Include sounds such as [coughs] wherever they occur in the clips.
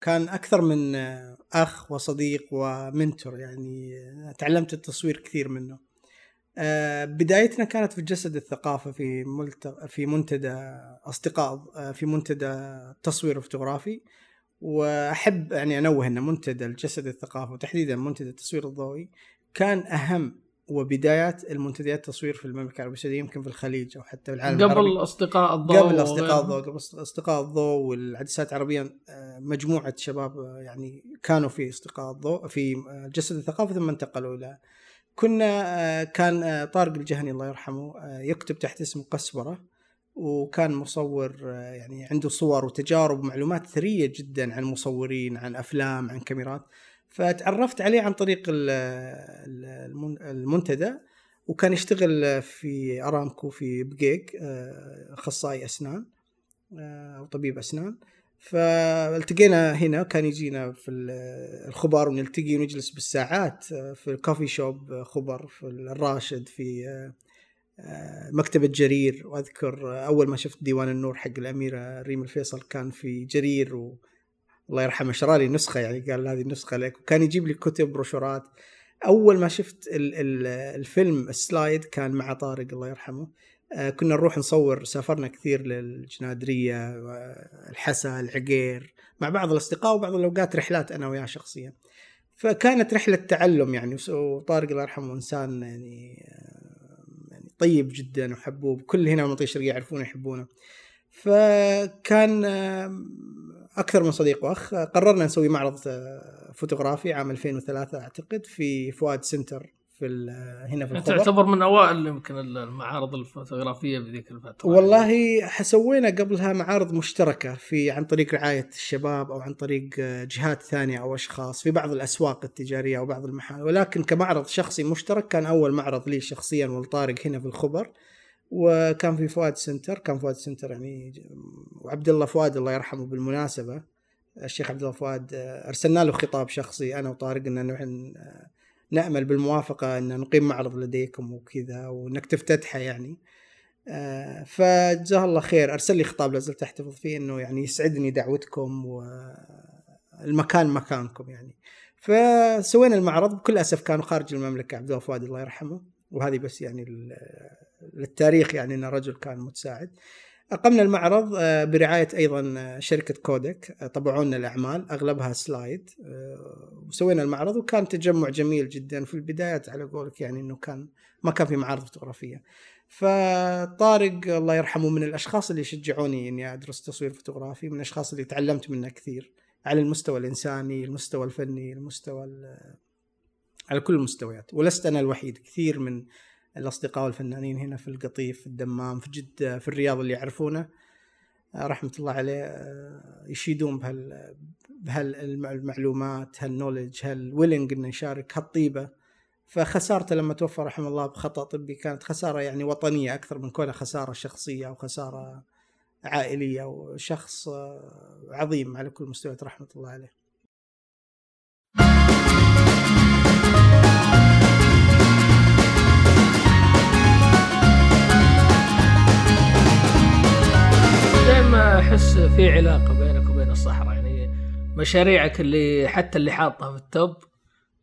كان أكثر من آه، أخ وصديق و mentor يعني آه، تعلمت التصوير كثير منه آه، بدايتنا كانت في جسد الثقافة في. في منتدى أصدقاء في منتدى التصوير الفوتوغرافي وأحب يعني أنوه إن منتدى الجسد الثقافه وتحديدا منتدى التصوير الضوئي كان أهم وبدايات المنتديات التصوير في المملكة العربية السعودية يمكن في الخليج أو حتى في العالم قبل العربي. أصدقاء الضوء قبل أصدقاء الضوء قبل أصدقاء الضوء والعدسات العربية آه، مجموعة شباب آه، يعني كانوا في أصدقاء الضوء في آه، جسد الثقافه ثم انتقلوا إلى كنا كان طارق الجهني الله يرحمه يكتب تحت اسم قسبره وكان مصور يعني عنده صور وتجارب ومعلومات ثرية جدا عن مصورين عن أفلام عن كاميرات. فتعرفت عليه عن طريق المنتدى وكان يشتغل في أرامكو في بقيق آه، أخصائي أسنان آه، أو طبيب أسنان. فالتقينا هنا كان يجينا في الخبر ونلتقي ونجلس بالساعات آه، في ال coffee shop خبر في الراشد في مكتبة جرير. وأذكر أول ما شفت ديوان النور حق الأميرة ريم الفيصل كان في جرير و الله يرحمه شرى لي نسخة يعني قال هذه النسخة لك. وكان يجيب لي كتب بروشورات. أول ما شفت ال ال الفيلم ال slide كان مع طارق الله يرحمه. آه كنا نروح نصور سافرنا كثير للجنادرية الحسا العقير مع بعض الأصدقاء وبعض الأوقات رحلات أنا وياه شخصيا. فكانت رحلة تعلم يعني وطارق الله يرحمه إنسان يعني آه، يعني طيب جدا وحبوب. كل هنا المنطقة الشرقيه يعرفونه يحبونه فكان أكثر من صديق وأخ. قررنا نسوي معرض آه، فوتوغرافي عام 2003 أعتقد في فؤاد سنتر في هنا في الخبر تعتبر من أوائل يمكن المعارض الفوتوغرافية بذيك الفترة. والله سوينا قبلها معارض مشتركة في عن طريق رعاية الشباب أو عن طريق آه، جهات ثانية أو أشخاص في بعض الأسواق التجارية أو بعض المحال ولكن كمعرض شخصي مشترك كان أول معرض لي شخصيا والطارق هنا في الخبر. وكان في فؤاد سنتر كان فؤاد سنتر يعني وعبد الله فؤاد الله يرحمه بالمناسبة. الشيخ عبد الله فؤاد أرسلنا له خطاب شخصي أنا وطارق إن نحن نأمل بالموافقة إن نقيم معرض لديكم وكذا وإنك تفتتحه يعني. فجزاه الله خير. أرسل لي خطاب لازلت أحتفظ فيه إنه يعني يسعدني دعوتكم والمكان مكانكم يعني. فسوينا المعرض بكل أسف كانوا خارج المملكة. عبد الله فؤاد الله يرحمه. وهذه بس يعني للتاريخ يعني إن رجل كان متساعد. أقمنا المعرض آه، برعاية أيضا آه، شركة كودك آه، طبعوا لنا الأعمال أغلبها سلايد وسوينا المعرض وكان تجمع جميل جدا. في البدايات على قولك يعني إنه كان ما كان في معارض فوتوغرافية. فطارق الله يرحمه من الأشخاص اللي شجعوني إني أدرس تصوير فوتوغرافي من الأشخاص اللي تعلمت منه كثير على المستوى الإنساني المستوى الفني المستوى على كل المستويات. ولست أنا الوحيد كثير من الأصدقاء والفنانين هنا في القطيف في الدمام في جدة في الرياض اللي يعرفونه آه، رحمة الله عليه آه، يشيدون بهال بهالمعلومات هال knowledge هال willing إنه يشارك هالطيبة. فخسارته لما توفى رحمه الله بخطأ طبي كانت خسارة يعني وطنية أكثر من كونها خسارة شخصية أو خسارة عائلية وشخص آه، عظيم على كل المستويات رحمة الله عليه. دائما أحس في علاقة بينك وبين الصحراء يعني مشاريعك اللي حتى اللي حاطها في ال top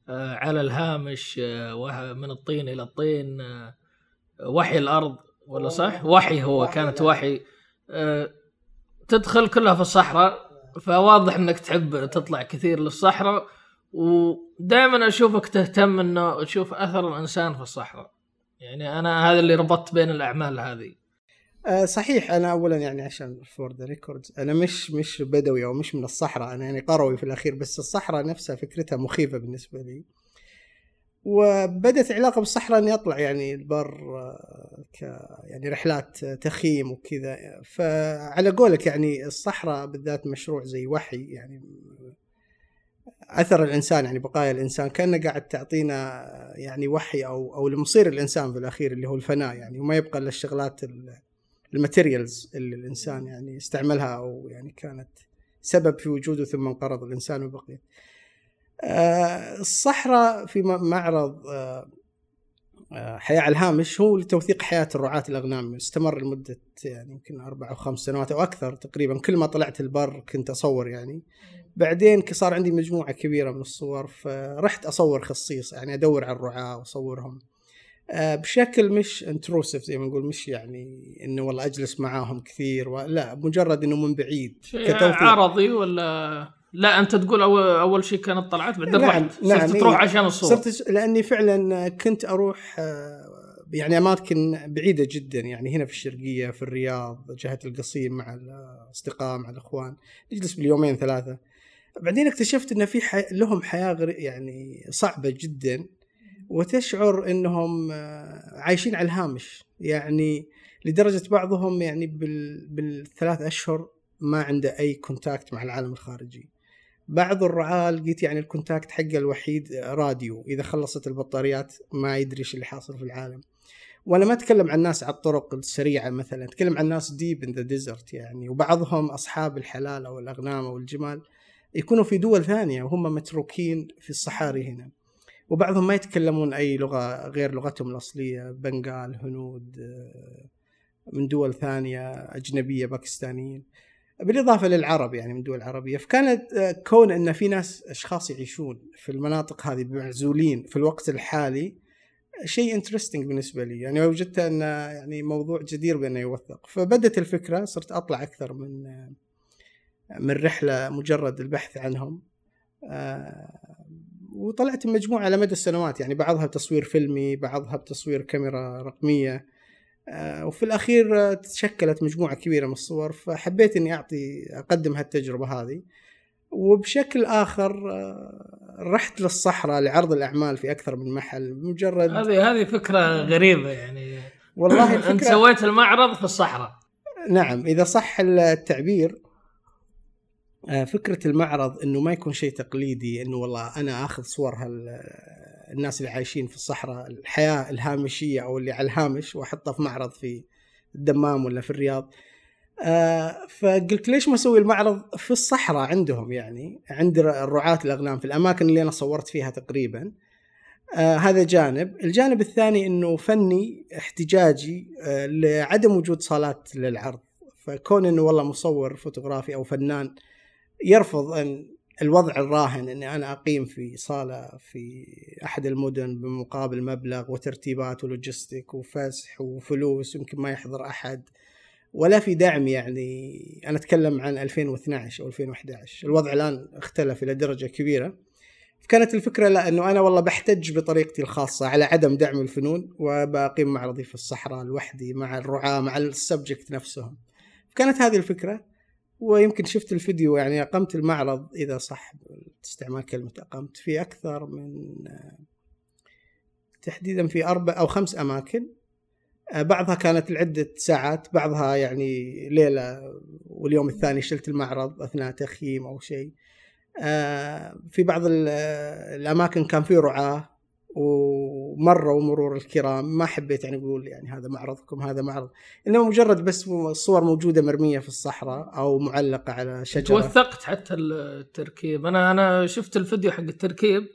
آه، على الهامش آه، من الطين إلى الطين آه، وحي الأرض ولا صح؟ وحي هو كانت وحي. تدخل كلها في الصحراء فواضح إنك تحب تطلع كثير للصحراء ودائما أشوفك تهتم إنه تشوف أثر الإنسان في الصحراء. يعني أنا هذا اللي ربطت بين الأعمال هذه. أه صحيح أنا اولا يعني عشان for the records أنا مش مش بدوي أو مش من الصحراء أنا يعني قروي في الأخير بس الصحراء نفسها فكرتها مخيفة بالنسبة لي. وبدت علاقة بالصحراء إني أطلع يعني البر آه، ك يعني رحلات تخييم وكذا. فعلى قولك يعني الصحراء بالذات مشروع زي وحي يعني أثر الإنسان يعني بقايا الإنسان كأنه قاعد تعطينا يعني وحي أو أو لمصير الإنسان في الأخير اللي هو الفناء يعني وما يبقى إلا الشغلات الماتيريالز اللي الإنسان يعني استعملها أو يعني كانت سبب في وجوده ثم انقرض الإنسان وبقي. آه الصحراء في معرض آه آه، حياة على الهامش هو لتوثيق حياة الرعاة الأغنام. استمر لمدة يعني يمكن أربع أو خمس سنوات أو أكثر تقريبا. كل ما طلعت البر كنت أصور يعني. بعدين صار عندي مجموعة كبيرة من الصور فرحت أصور خصيص يعني أدور على الرعاة وأصورهم. آه، بشكل مش انتروسيف زي ما نقول مش يعني إنه والله أجلس معاهم كثير و... لا مجرد إنه من بعيد عرضي ولا لا أنت تقول اول أول شيء كانت طلعت بعدين نعم رحت نعم صرت تروح عشان الصور. صرت لأني فعلا كنت أروح آه، يعني أماكن بعيدة جدا يعني هنا في الشرقية في الرياض جهة القصيم مع الأصدقاء مع الأخوان نجلس باليومين ثلاثة. بعدين اكتشفت إن في حي... لهم حياة يعني صعبة جدا. وتشعر إنهم آه، عايشين على الهامش. يعني لدرجة بعضهم يعني بال... بالثلاث أشهر ما عنده أي contact مع العالم الخارجي. بعض الرعاة لقيت يعني ال contact حقه الوحيد راديو. إذا خلصت البطاريات ما يدري إيش اللي حاصل في العالم. وأنا ما أتكلم عن ناس على الطرق السريعة مثلا أتكلم عن ناس deep in the desert يعني. وبعضهم أصحاب الحلال أو الاغنام أو الجمال يكونوا في دول ثانية وهم متروكين في الصحاري هنا. وبعضهم ما يتكلمون أي لغة غير لغتهم الأصلية بنغال هنود من دول ثانية أجنبية باكستانيين. بالإضافة للعرب يعني من دول عربية. فكانت آه، كون إن في ناس أشخاص يعيشون في المناطق هذه معزولين في الوقت الحالي شيء انترستنج بالنسبة لي. يعني وجدت انه يعني موضوع جدير بأنه يوثق. فبدت الفكرة صرت أطلع أكثر من آه، من رحلة مجرد البحث عنهم. آه، وطلعت مجموعة على مدى السنوات يعني بعضها بتصوير فيلمي بعضها بتصوير كاميرا رقمية. آه، وفي الأخير تشكلت مجموعة كبيرة من الصور فحبيت إني أعطي أقدم هالتجربة هذه. وبشكل آخر آه، رحت للصحراء لعرض الأعمال في أكثر من محل مجرد هذه هذه فكرة غريبة يعني. والله. [laughs] أنت سويت المعرض في الصحراء. نعم إذا صح التعبير آه، فكرة المعرض إنه ما يكون شيء تقليدي إنه والله أنا آخذ صور هال الناس اللي عايشين في الصحراء الحياة الهامشية أو اللي على الهامش وأحطها في معرض في الدمام ولا في الرياض. آه فقلت ليش ما أسوي المعرض في الصحراء عندهم يعني؟ عند الرعاة الأغنام في الأماكن اللي أنا صورت فيها تقريبا. آه هذا جانب. الجانب الثاني إنه فني احتجاجي آه لعدم وجود صالات للعرض. فكون إنه والله مصور فوتوغرافي أو فنان يرفض أن الوضع الراهن إني أنا أقيم في صالة في أحد المدن بمقابل مبلغ وترتيبات ولوجستيك وفسح وفلوس يمكن ما يحضر أحد ولا في دعم يعني. أنا أتكلم عن 2012 أو 2011 الوضع الآن اختلف إلى درجة كبيرة. كانت الفكرة لا إنه أنا والله بحتج بطريقتي الخاصة على عدم دعم الفنون وبقيم معرضي في الصحراء لوحدي مع الرعاة مع السبجكت نفسهم. كانت هذه الفكرة. ويمكن شفت الفيديو يعني أقمت المعرض إذا صح استعمال كلمة أقمت. في أكثر من تحديدا في أربع أو خمس أماكن. بعضها كانت لعدة ساعات بعضها يعني ليلة واليوم الثاني شلت المعرض أثناء تخييم أو شيء. في بعض الأماكن كان في رعاة ومروا مرور الكرام ما حبيت يعني أقول يعني هذا معرضكم هذا معرض. انما مجرد بس صور موجودة مرمية في الصحراء أو معلقة على شجرة. توثقت حتى التركيب. أنا أنا شفت الفيديو حق التركيب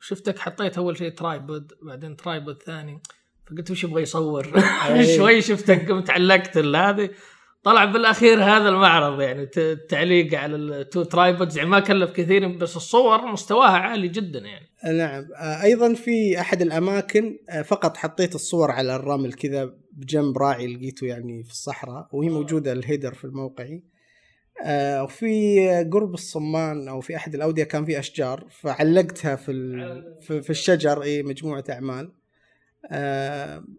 شفتك حطيت أول شيء tripod بعدين tripod ثاني فقلت وش يبغى يصور؟ [laughs] شوي شفتك قمت علقت هذه. طلع بالأخير هذا المعرض يعني التعليق على ال two tripods يعني ما كلف كثير بس الصور مستواها عالي جدا يعني. نعم. آه، أيضا في أحد الأماكن آه، فقط حطيت الصور على الرمل كذا بجنب راعي لقيته يعني في الصحراء وهي موجودة ال header في الموقعي آه، وفي قرب الصمان أو في أحد الأودية كان في أشجار فعلقتها في في الشجر إي مجموعة أعمال.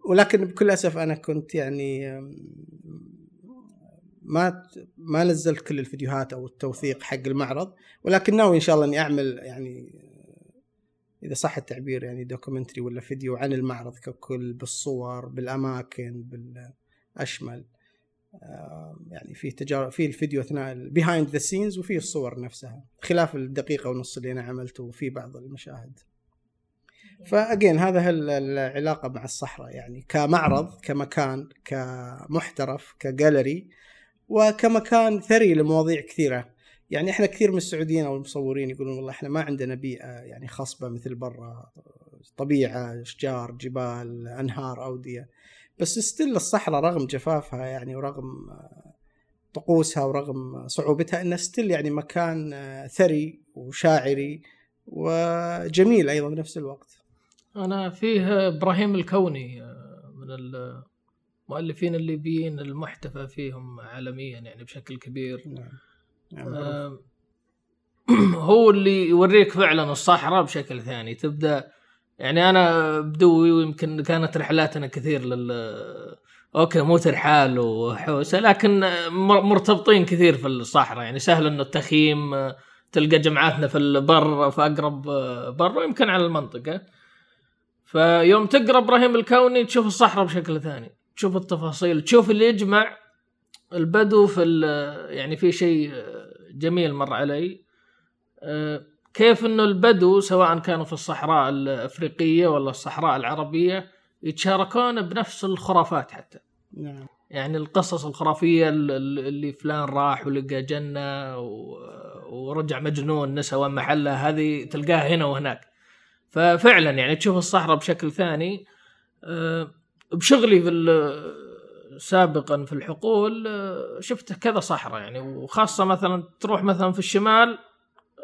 ولكن بكل أسف أنا كنت يعني ما ما نزلت كل الفيديوهات أو التوثيق حق المعرض ولكن ناوي إن شاء الله إني أعمل يعني إذا صح التعبير يعني documentary ولا فيديو عن المعرض ككل بالصور بالأماكن بالأشمل. يعني في تجارب في الفيديو أثناء ال behind the scenes وفي الصور نفسها خلاف الدقيقة ونص اللي أنا عملته في بعض المشاهد. ف again هذا العلاقة مع الصحراء يعني كمعرض كمكان كمحترف كجاليري وكمكان ثري لمواضيع كثيرة يعني إحنا كثير من السعوديين أو المصورين يقولون والله إحنا ما عندنا بيئة يعني خصبة مثل برا طبيعة أشجار جبال أنهار أودية بس still الصحراء رغم جفافها يعني ورغم طقوسها ورغم صعوبتها إنها still يعني مكان ثري وشاعري وجميل أيضا بنفس الوقت. أنا فيه إبراهيم الكوني من المؤلفين الليبيين المحتفى فيهم عالميا يعني بشكل كبير. نعم. آه [clears throat] هو اللي يوريك فعلا الصحراء بشكل ثاني. تبدأ يعني أنا بدوي ويمكن كانت رحلاتنا كثير لل أوكي مو ترحال وحوسه لكن مرتبطين كثير في الصحراء. يعني سهل إنه التخييم تلقى جمعاتنا في البر في أقرب بر ويمكن على المنطقة. فيوم تقرأ إبراهيم الكوني تشوف الصحراء بشكل ثاني. تشوف التفاصيل تشوف اللي يجمع البدو في يعني في شيء جميل مر علي. كيف إنه البدو سواء كانوا في الصحراء الأفريقية ولا الصحراء العربية يتشاركون بنفس الخرافات حتى. نعم. يعني القصص الخرافية اللي فلان راح ولقى جنة ورجع مجنون نسى وين محله هذه تلقاها هنا وهناك. ففعلا يعني تشوف الصحراء بشكل ثاني. بشغلي في سابقا في الحقول شفت كذا صحراء يعني. وخاصة مثلا تروح مثلا في الشمال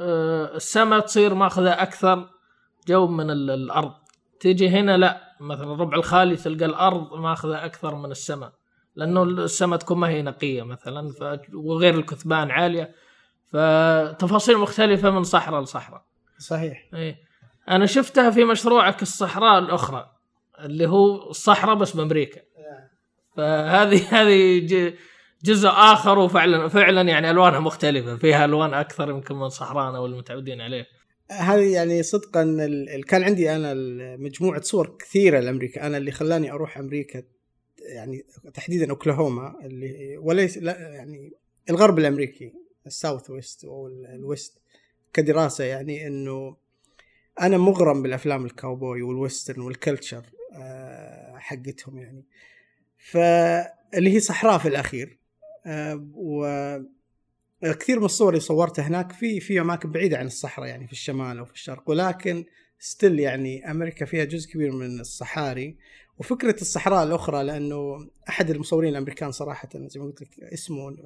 آه، السماء تصير ماخذة أكثر جو من الأرض. تيجي هنا لا مثلا الربع الخالي تلقى الأرض ماخذة أكثر من السماء لأنه السماء تكون ما هي نقية مثلا ف... وغير الكثبان عالية. فتفاصيل مختلفة من صحراء لصحراء. صحيح. اي أنا شفتها في مشروعك الصحراء الأخرى. اللي هو الصحراء بس بأمريكا. فهذه [laughs] هذه جزء آخر وفعلا فعلا يعني ألوانها مختلفة. فيها ألوان أكثر يمكن من صحرانا والمتعودين عليه هذه يعني صدقا كان عندي أنا مجموعة صور كثيرة لأمريكا. أنا اللي خلاني أروح أمريكا يعني تحديدا أوكلاهوما اللي وليس لا يعني الغرب الأمريكي ال South West أو ال West كدراسة يعني إنه أنا مغرم بالأفلام ال cowboy وال western وال culture. حقتهم يعني. فاللي هي صحراء في الأخير. آه، و كثير من الصور اللي صورتها هناك في في أماكن بعيدة عن الصحراء يعني في الشمال أو في الشرق. ولكن still يعني أمريكا فيها جزء كبير من الصحاري. وفكرة الصحراء الأخرى لأنه أحد المصورين الأمريكان صراحة زي ما قلت لك اسمه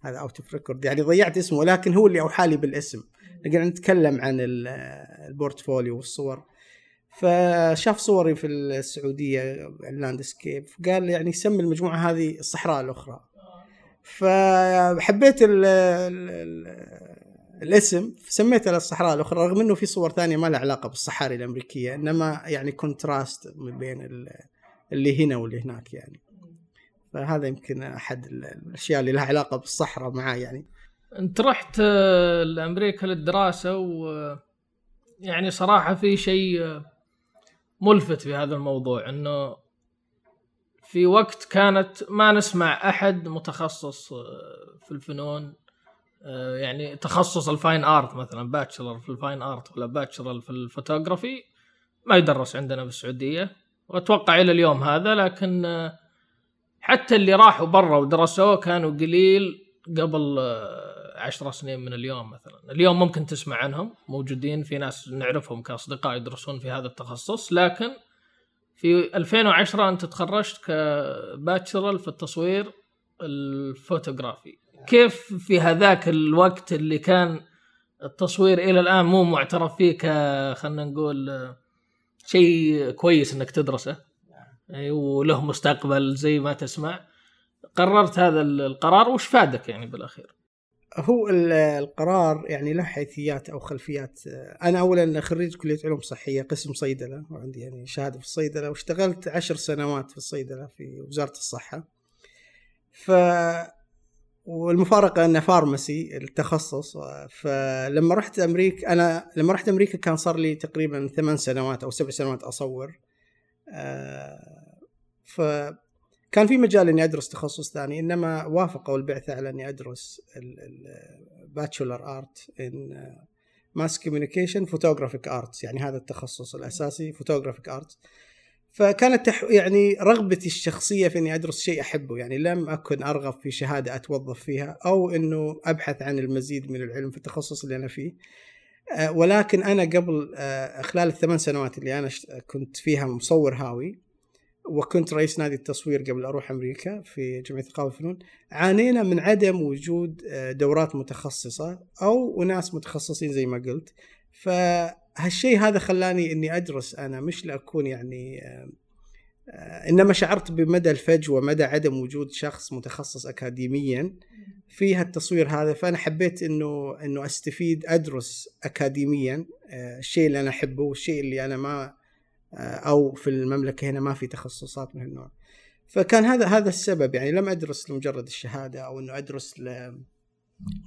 هذا out of record يعني ضيعت اسمه ولكن هو اللي أوحى لي بالاسم. لقينا نتكلم عن ال portfolio والصور. فشاف صوري في السعودية ال landscape فقال يعني سمي المجموعة هذه الصحراء الأخرى. فحبيت ال ال الاسم سميته الصحراء الأخرى رغم إنه في صور ثانية ما لها علاقة بالصحاري الأمريكية إنما يعني contrast من بين اللي هنا واللي هناك يعني. فهذا يمكن أحد الأشياء اللي لها علاقة بالصحراء معاه يعني. أنت رحت لامريكا للدراسة و يعني صراحة في شيء ملفت في هذا الموضوع إنه في وقت كانت ما نسمع أحد متخصص آه، في الفنون آه، يعني تخصص ال fine art مثلا bachelor في ال fine art ولا bachelor في الفوتوغرافي ما يدرس عندنا في السعودية. وأتوقع إلى اليوم هذا لكن آه، حتى اللي راحوا برا ودرسوه كانوا قليل قبل عشر سنين من اليوم مثلا. اليوم ممكن تسمع عنهم موجودين في ناس نعرفهم كأصدقاء يدرسون في هذا التخصص لكن في 2010 أنت تخرجت كباتشلر في التصوير الفوتوغرافي. كيف في هذاك الوقت اللي كان التصوير إلى الآن مو معترف فيه ك خلينا نقول شيء كويس إنك تدرسه؟ وله مستقبل زي ما تسمع. قررت هذا القرار وش فادك يعني بالأخير؟ هو القرار يعني له حيثيات أو خلفيات. أنا اولا خريج كلية علوم صحية قسم صيدلة وعندي يعني شهادة في الصيدلة واشتغلت عشر سنوات في الصيدلة في وزارة الصحة. ف والمفارقة أنه فارماسي التخصص فلما رحت أمريكا أنا لما رحت أمريكا كان صار لي تقريبا ثمان سنوات أو سبع سنوات أصور. آه، ف كان في مجال إني أدرس تخصص ثاني إنما وافقوا البعثة على إني أدرس ال bachelor art in mass communication photographic arts يعني هذا التخصص الأساسي photographic arts فكانت تح... يعني رغبتي الشخصية في إني أدرس شيء أحبه يعني لم أكن أرغب في شهادة أتوظف فيها أو إنه أبحث عن المزيد من العلم في التخصص اللي أنا فيه. آه، ولكن أنا قبل آه، خلال الثمان سنوات اللي أنا كنت فيها مصور هاوي وكنت رئيس نادي التصوير قبل أروح أمريكا في جمعية ثقافه والفنون عانينا من عدم وجود دورات متخصصة أو ناس متخصصين زي ما قلت. فهالشيء هذا خلاني إني أدرس أنا مش لأكون يعني إنما شعرت بمدى الفجوه مدى عدم وجود شخص متخصص اكاديميا في هالتصوير هذا. فأنا حبيت إنه إنه أستفيد أدرس اكاديميا آه، الشيء اللي أنا أحبه والشيء اللي أنا ما آه، أو في المملكة هنا ما في تخصصات من النوع فكان هذا هذا السبب يعني لم أدرس لمجرد الشهادة أو إنه أدرس ل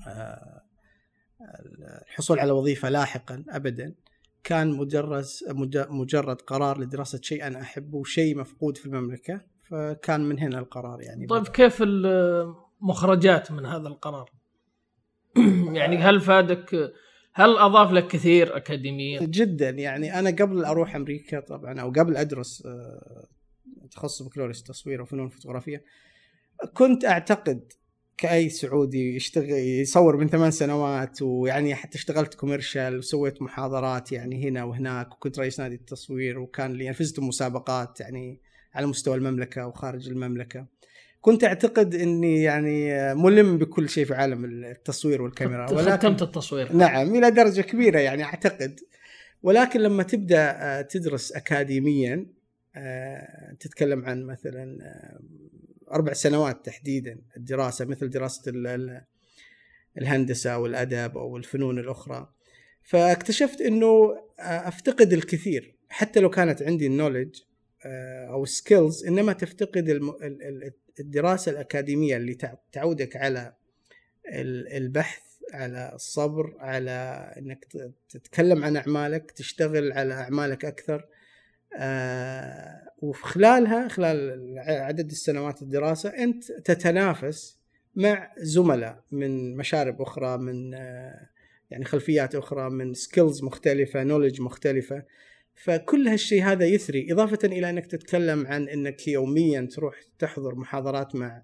آه، الحصول على وظيفة لاحقا ابدا. كان مجرد مجرد قرار لدراسة شيء أنا أحبه وشيء مفقود في المملكة فكان من هنا القرار يعني. طيب كيف المخرجات من هذا القرار؟ [clears throat] يعني هل فادك هل أضاف لك كثير اكاديميا؟ جدا يعني أنا قبل أروح أمريكا طبعا أو قبل أدرس آه، تخصص بكالوريوس تصوير وفنون فوتوغرافية كنت أعتقد كأي سعودي يشتغل يصور من ثمان سنوات ويعني حتى اشتغلت commercial وسويت محاضرات يعني هنا وهناك وكنت رئيس نادي التصوير وكان لي فزت مسابقات يعني على مستوى المملكة وخارج المملكة كنت أعتقد إني يعني ملم بكل شيء في عالم التصوير والكاميرا ولكن ختمت التصوير. نعم إلى درجة كبيرة يعني أعتقد. ولكن لما تبدأ آه، تدرس اكاديميا آه، تتكلم عن مثلا آه، أربع سنوات تحديدا الدراسة مثل دراسة الهندسة والادب أو الفنون الأخرى. فاكتشفت إنه أفتقد الكثير حتى لو كانت عندي النولج أو skills إنما تفتقد الدراسة الأكاديمية اللي تعودك على البحث على الصبر على إنك تتكلم عن أعمالك تشتغل على أعمالك أكثر. آه وفي خلالها خلال عدد السنوات الدراسة أنت تتنافس مع زملاء من مشارب أخرى من آه يعني خلفيات أخرى من skills مختلفة knowledge مختلفة. فكل هالشيء هذا يثري إضافة إلى أنك تتكلم عن أنك يوميا تروح تحضر محاضرات مع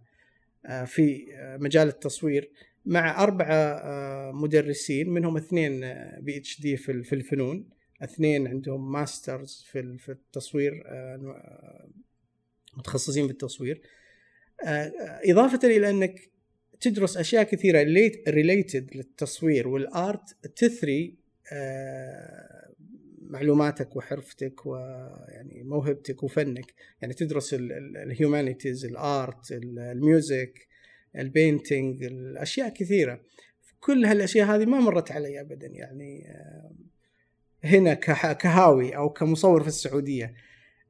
آه، في آه، مجال التصوير مع أربعة آه، مدرسين منهم اثنين PhD في الفنون اثنين عندهم masters في التصوير متخصصين بالتصوير إضافة إلى أنك تدرس أشياء كثيرة related للتصوير وال art تثري معلوماتك وحرفتك ويعني موهبتك وفنك. يعني تدرس الهيومانيتيز الارت الميوزك البينتينج الاشياء كثيرة. كل هالأشياء هذه ما مرت علي ابدا يعني آه، هنا كهاوي أو كمصور في السعودية.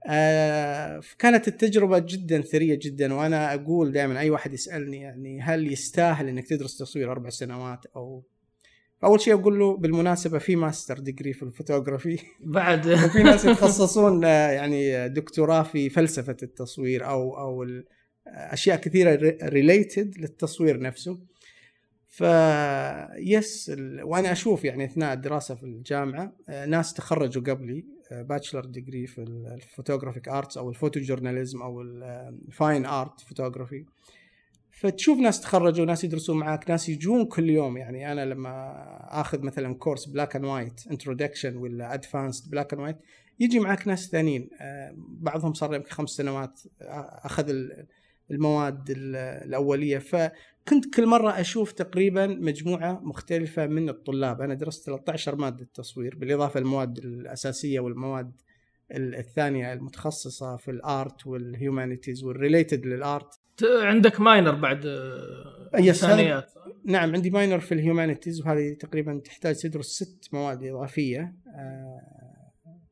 آه، كانت التجربة جدا ثرية جدا وأنا أقول دائما أي واحد يسألني يعني هل يستاهل أنك تدرس تصوير أربع سنوات أو أول شيء أقول له بالمناسبة في master degree في الفوتوغرافي. بعد. [laughs] وفي ناس يتخصصون آه، يعني دكتوراه في فلسفة التصوير أو أو أشياء كثيرة related للتصوير نفسه. ف yes وأنا أشوف يعني أثناء الدراسة في الجامعة آه، ناس تخرجوا قبلي bachelor degree في ال photographic arts أو ال photojournalism أو ال fine art photography فتشوف ناس تخرجوا ناس يدرسون معاك ناس يجون كل يوم. يعني أنا لما آخذ مثلا كورس black and white introduction ولا advanced black and white يجي معك ناس ثانيين. آه، بعضهم صار يمكن خمس سنوات آه، أخذ المواد الأولية. فكنت كل مرة أشوف تقريبا مجموعة مختلفة من الطلاب. أنا درست 13 مادة تصوير بالإضافة للمواد الأساسية والمواد الثانية المتخصصة في الآرت والهيومانيتيز والريليتد للآرت. عندك minor بعد إنسانيات. نعم عندي minor في ال humanities وهذه تقريبا تحتاج تدرس ست مواد إضافية آه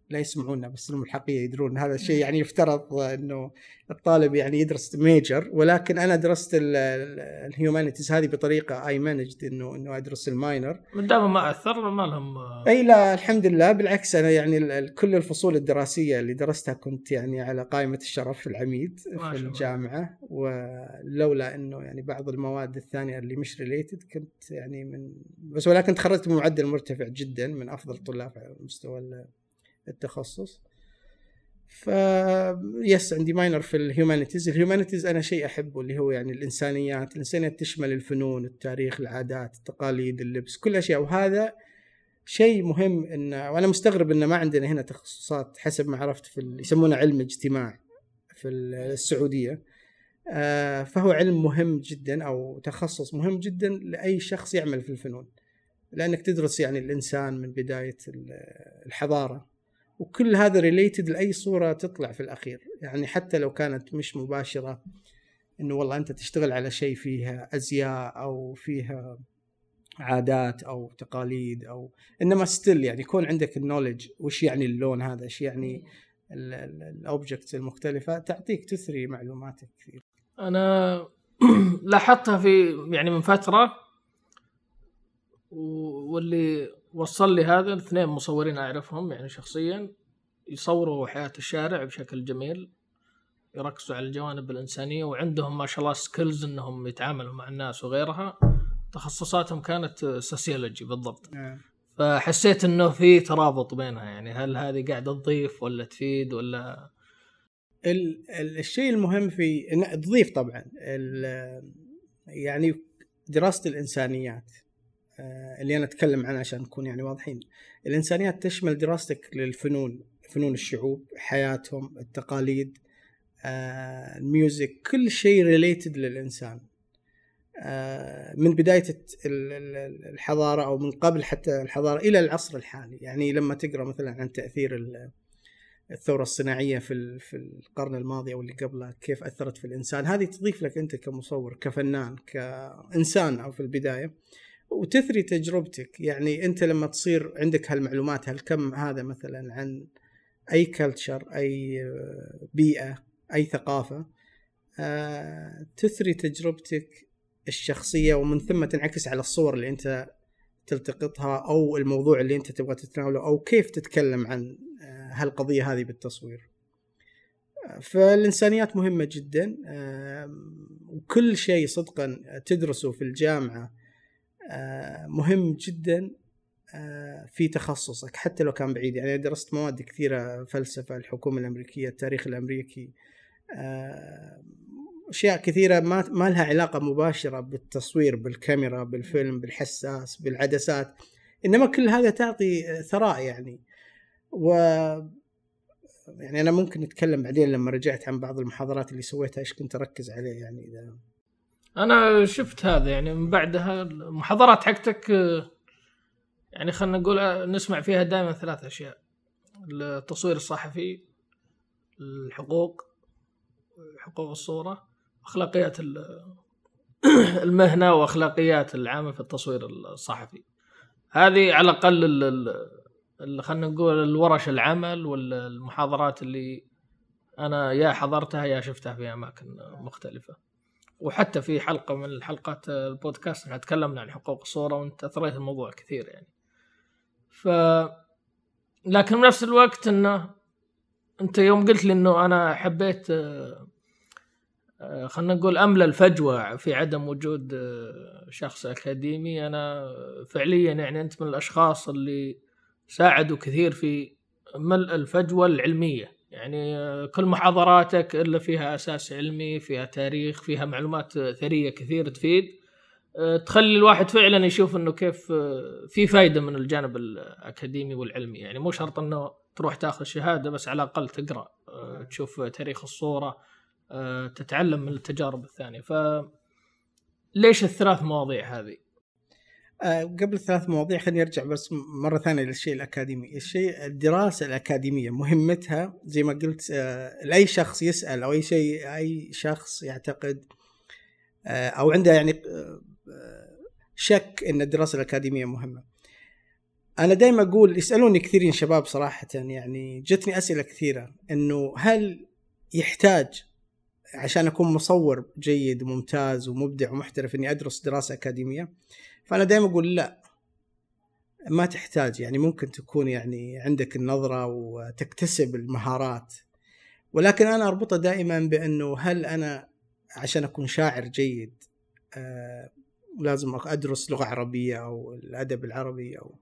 لا يسمعونا بس الملحقيه يدرون. هذا الشيء يعني يفترض إنه الطالب يعني يدرس major ولكن أنا درست ال humanities هذه بطريقة اي مانجد إنه إنه أدرس ال minor من دام ما أثر ما لهم أي لا الحمد لله بالعكس أنا يعني كل الفصول الدراسية اللي درستها كنت يعني على قائمة الشرف في العميد في الجامعة ولولا إنه يعني بعض المواد الثانية اللي مش related كنت يعني من بس ولكن تخرجت بمعدل مرتفع جدا من أفضل الطلاب على مستوى التخصص. ف yes عندي minor في ال humanities ال humanities أنا شيء أحبه اللي هو يعني الإنسانيات. الانسانيات تشمل الفنون التاريخ العادات التقاليد اللبس كل أشياء. وهذا شيء مهم إن وأنا مستغرب إن ما عندنا هنا تخصصات حسب ما عرفت في يسمونه علم اجتماع في السعودية. آه، فهو علم مهم جدا أو تخصص مهم جدا لأي شخص يعمل في الفنون. لأنك تدرس يعني الإنسان من بداية ال- الحضارة. وكل هذا related لأي صورة تطلع في الأخير. يعني حتى لو كانت مش مباشرة إنه والله أنت تشتغل على شيء فيها أزياء أو فيها عادات أو تقاليد أو إنما still يعني يكون عندك ال knowledge وش يعني اللون هذا إيش يعني ال objects المختلفة تعطيك تثري معلوماتك كثير أنا [clears throat] لاحظتها في يعني من فترة واللي وصل لي هذا اثنين مصورين أعرفهم يعني شخصيا يصوروا حياة الشارع بشكل جميل يركزوا على الجوانب الإنسانية وعندهم ما شاء الله skills إنهم يتعاملوا مع الناس وغيرها. تخصصاتهم كانت sociology بالضبط. نعم. فحسيت إنه في ترابط بينها يعني هل هذه قاعدة تضيف ولا تفيد ولا؟ ال- ال- الشيء المهم في تضيف طبعا ال- يعني دراسه الإنسانيات. آه، اللي أنا أتكلم عنها عشان نكون يعني واضحين. الإنسانيات تشمل دراستك للفنون فنون الشعوب حياتهم التقاليد آه، ال music كل شيء related للإنسان. آه، من بداية الت- ال- ال- الحضارة أو من قبل حتى الحضارة إلى العصر الحالي. يعني لما تقرأ مثلا عن تأثير ال- الثورة الصناعية في في القرن الماضي أو اللي قبله كيف أثرت في الإنسان هذه تضيف لك أنت كمصور كفنان كإنسان أو في البداية. وتثري تجربتك يعني أنت لما تصير عندك هالمعلومات هالكم هذا مثلا عن أي كلتشر أي بيئة أي ثقافة آه، تثري تجربتك الشخصية ومن ثم تنعكس على الصور اللي أنت تلتقطها أو الموضوع اللي أنت تبغى تتناوله أو كيف تتكلم عن آه، هالقضية هذه بالتصوير. فالإنسانيات مهمة جدا وكل شيء صدقا تدرسه في الجامعة مهم جدا آه، في تخصصك حتى لو كان بعيد. يعني درست مواد كثيرة فلسفة الحكومة الأمريكية التاريخ الأمريكي آه، أشياء كثيرة ما ما لها علاقة مباشرة بالتصوير بالكاميرا بالفيلم بالحساس بالعدسات. إنما كل هذا تعطي ثراء يعني. و يعني أنا ممكن نتكلم بعدين لما رجعت عن بعض المحاضرات اللي سويتها إيش كنت أركز عليه يعني إذا أنا شفت هذا يعني من بعدها المحاضرات حقتك يعني خلينا نقول نسمع فيها دائما ثلاث أشياء. التصوير الصحفي الحقوق حقوق الصورة أخلاقيات ال- [clears throat] المهنة وأخلاقيات العامه في التصوير الصحفي. هذه على الأقل ال- ال- ال- خلينا نقول الورش العمل والمحاضرات اللي أنا يا حضرتها يا شفتها في أماكن مختلفة. وحتى في حلقة من الحلقات البودكاست إحنا تكلمنا عن حقوق الصورة وانت اثريت الموضوع كثير يعني. ف لكن بنفس الوقت انه انت يوم قلت لي انه أنا حبيت آه، خلينا نقول املى الفجوة في عدم وجود آه، شخص أكاديمي أنا فعليا يعني أنت من الأشخاص اللي ساعدوا كثير في ملء الفجوة العلمية. يعني كل محاضراتك إلا فيها أساس علمي فيها تاريخ فيها معلومات ثرية كثير تفيد. آه، تخلي الواحد فعلا يشوف إنه كيف آه، في فائده من الجانب الأكاديمي والعلمي. يعني مو شرط إنه تروح تاخذ شهادة بس على الأقل تقرأ آه، تشوف تاريخ الصورة تتعلم من التجارب الثانية. ف ليش الثلاث مواضيع هذه؟ آه، قبل الثلاث مواضيع خليني أرجع بس مرة ثانية للشيء الأكاديمي، الشيء الدراسة الأكاديمية مهمتها زي ما قلت آه، لأي شخص يسأل أو أي شيء أي شخص يعتقد آه، أو عنده يعني شك إن الدراسة الأكاديمية مهمة. أنا دائما أقول يسألوني كثيرين شباب صراحة يعني جتني أسئلة كثيرة إنه هل يحتاج عشان أكون مصور جيد وممتاز ومبدع ومحترف إني أدرس دراسة أكاديمية؟ فأنا دائما أقول لا ما تحتاج. يعني ممكن تكون يعني عندك النظرة وتكتسب المهارات ولكن أنا أربطها دائما بأنه هل أنا عشان أكون شاعر جيد آه لازم أدرس لغة عربية أو الأدب العربي أو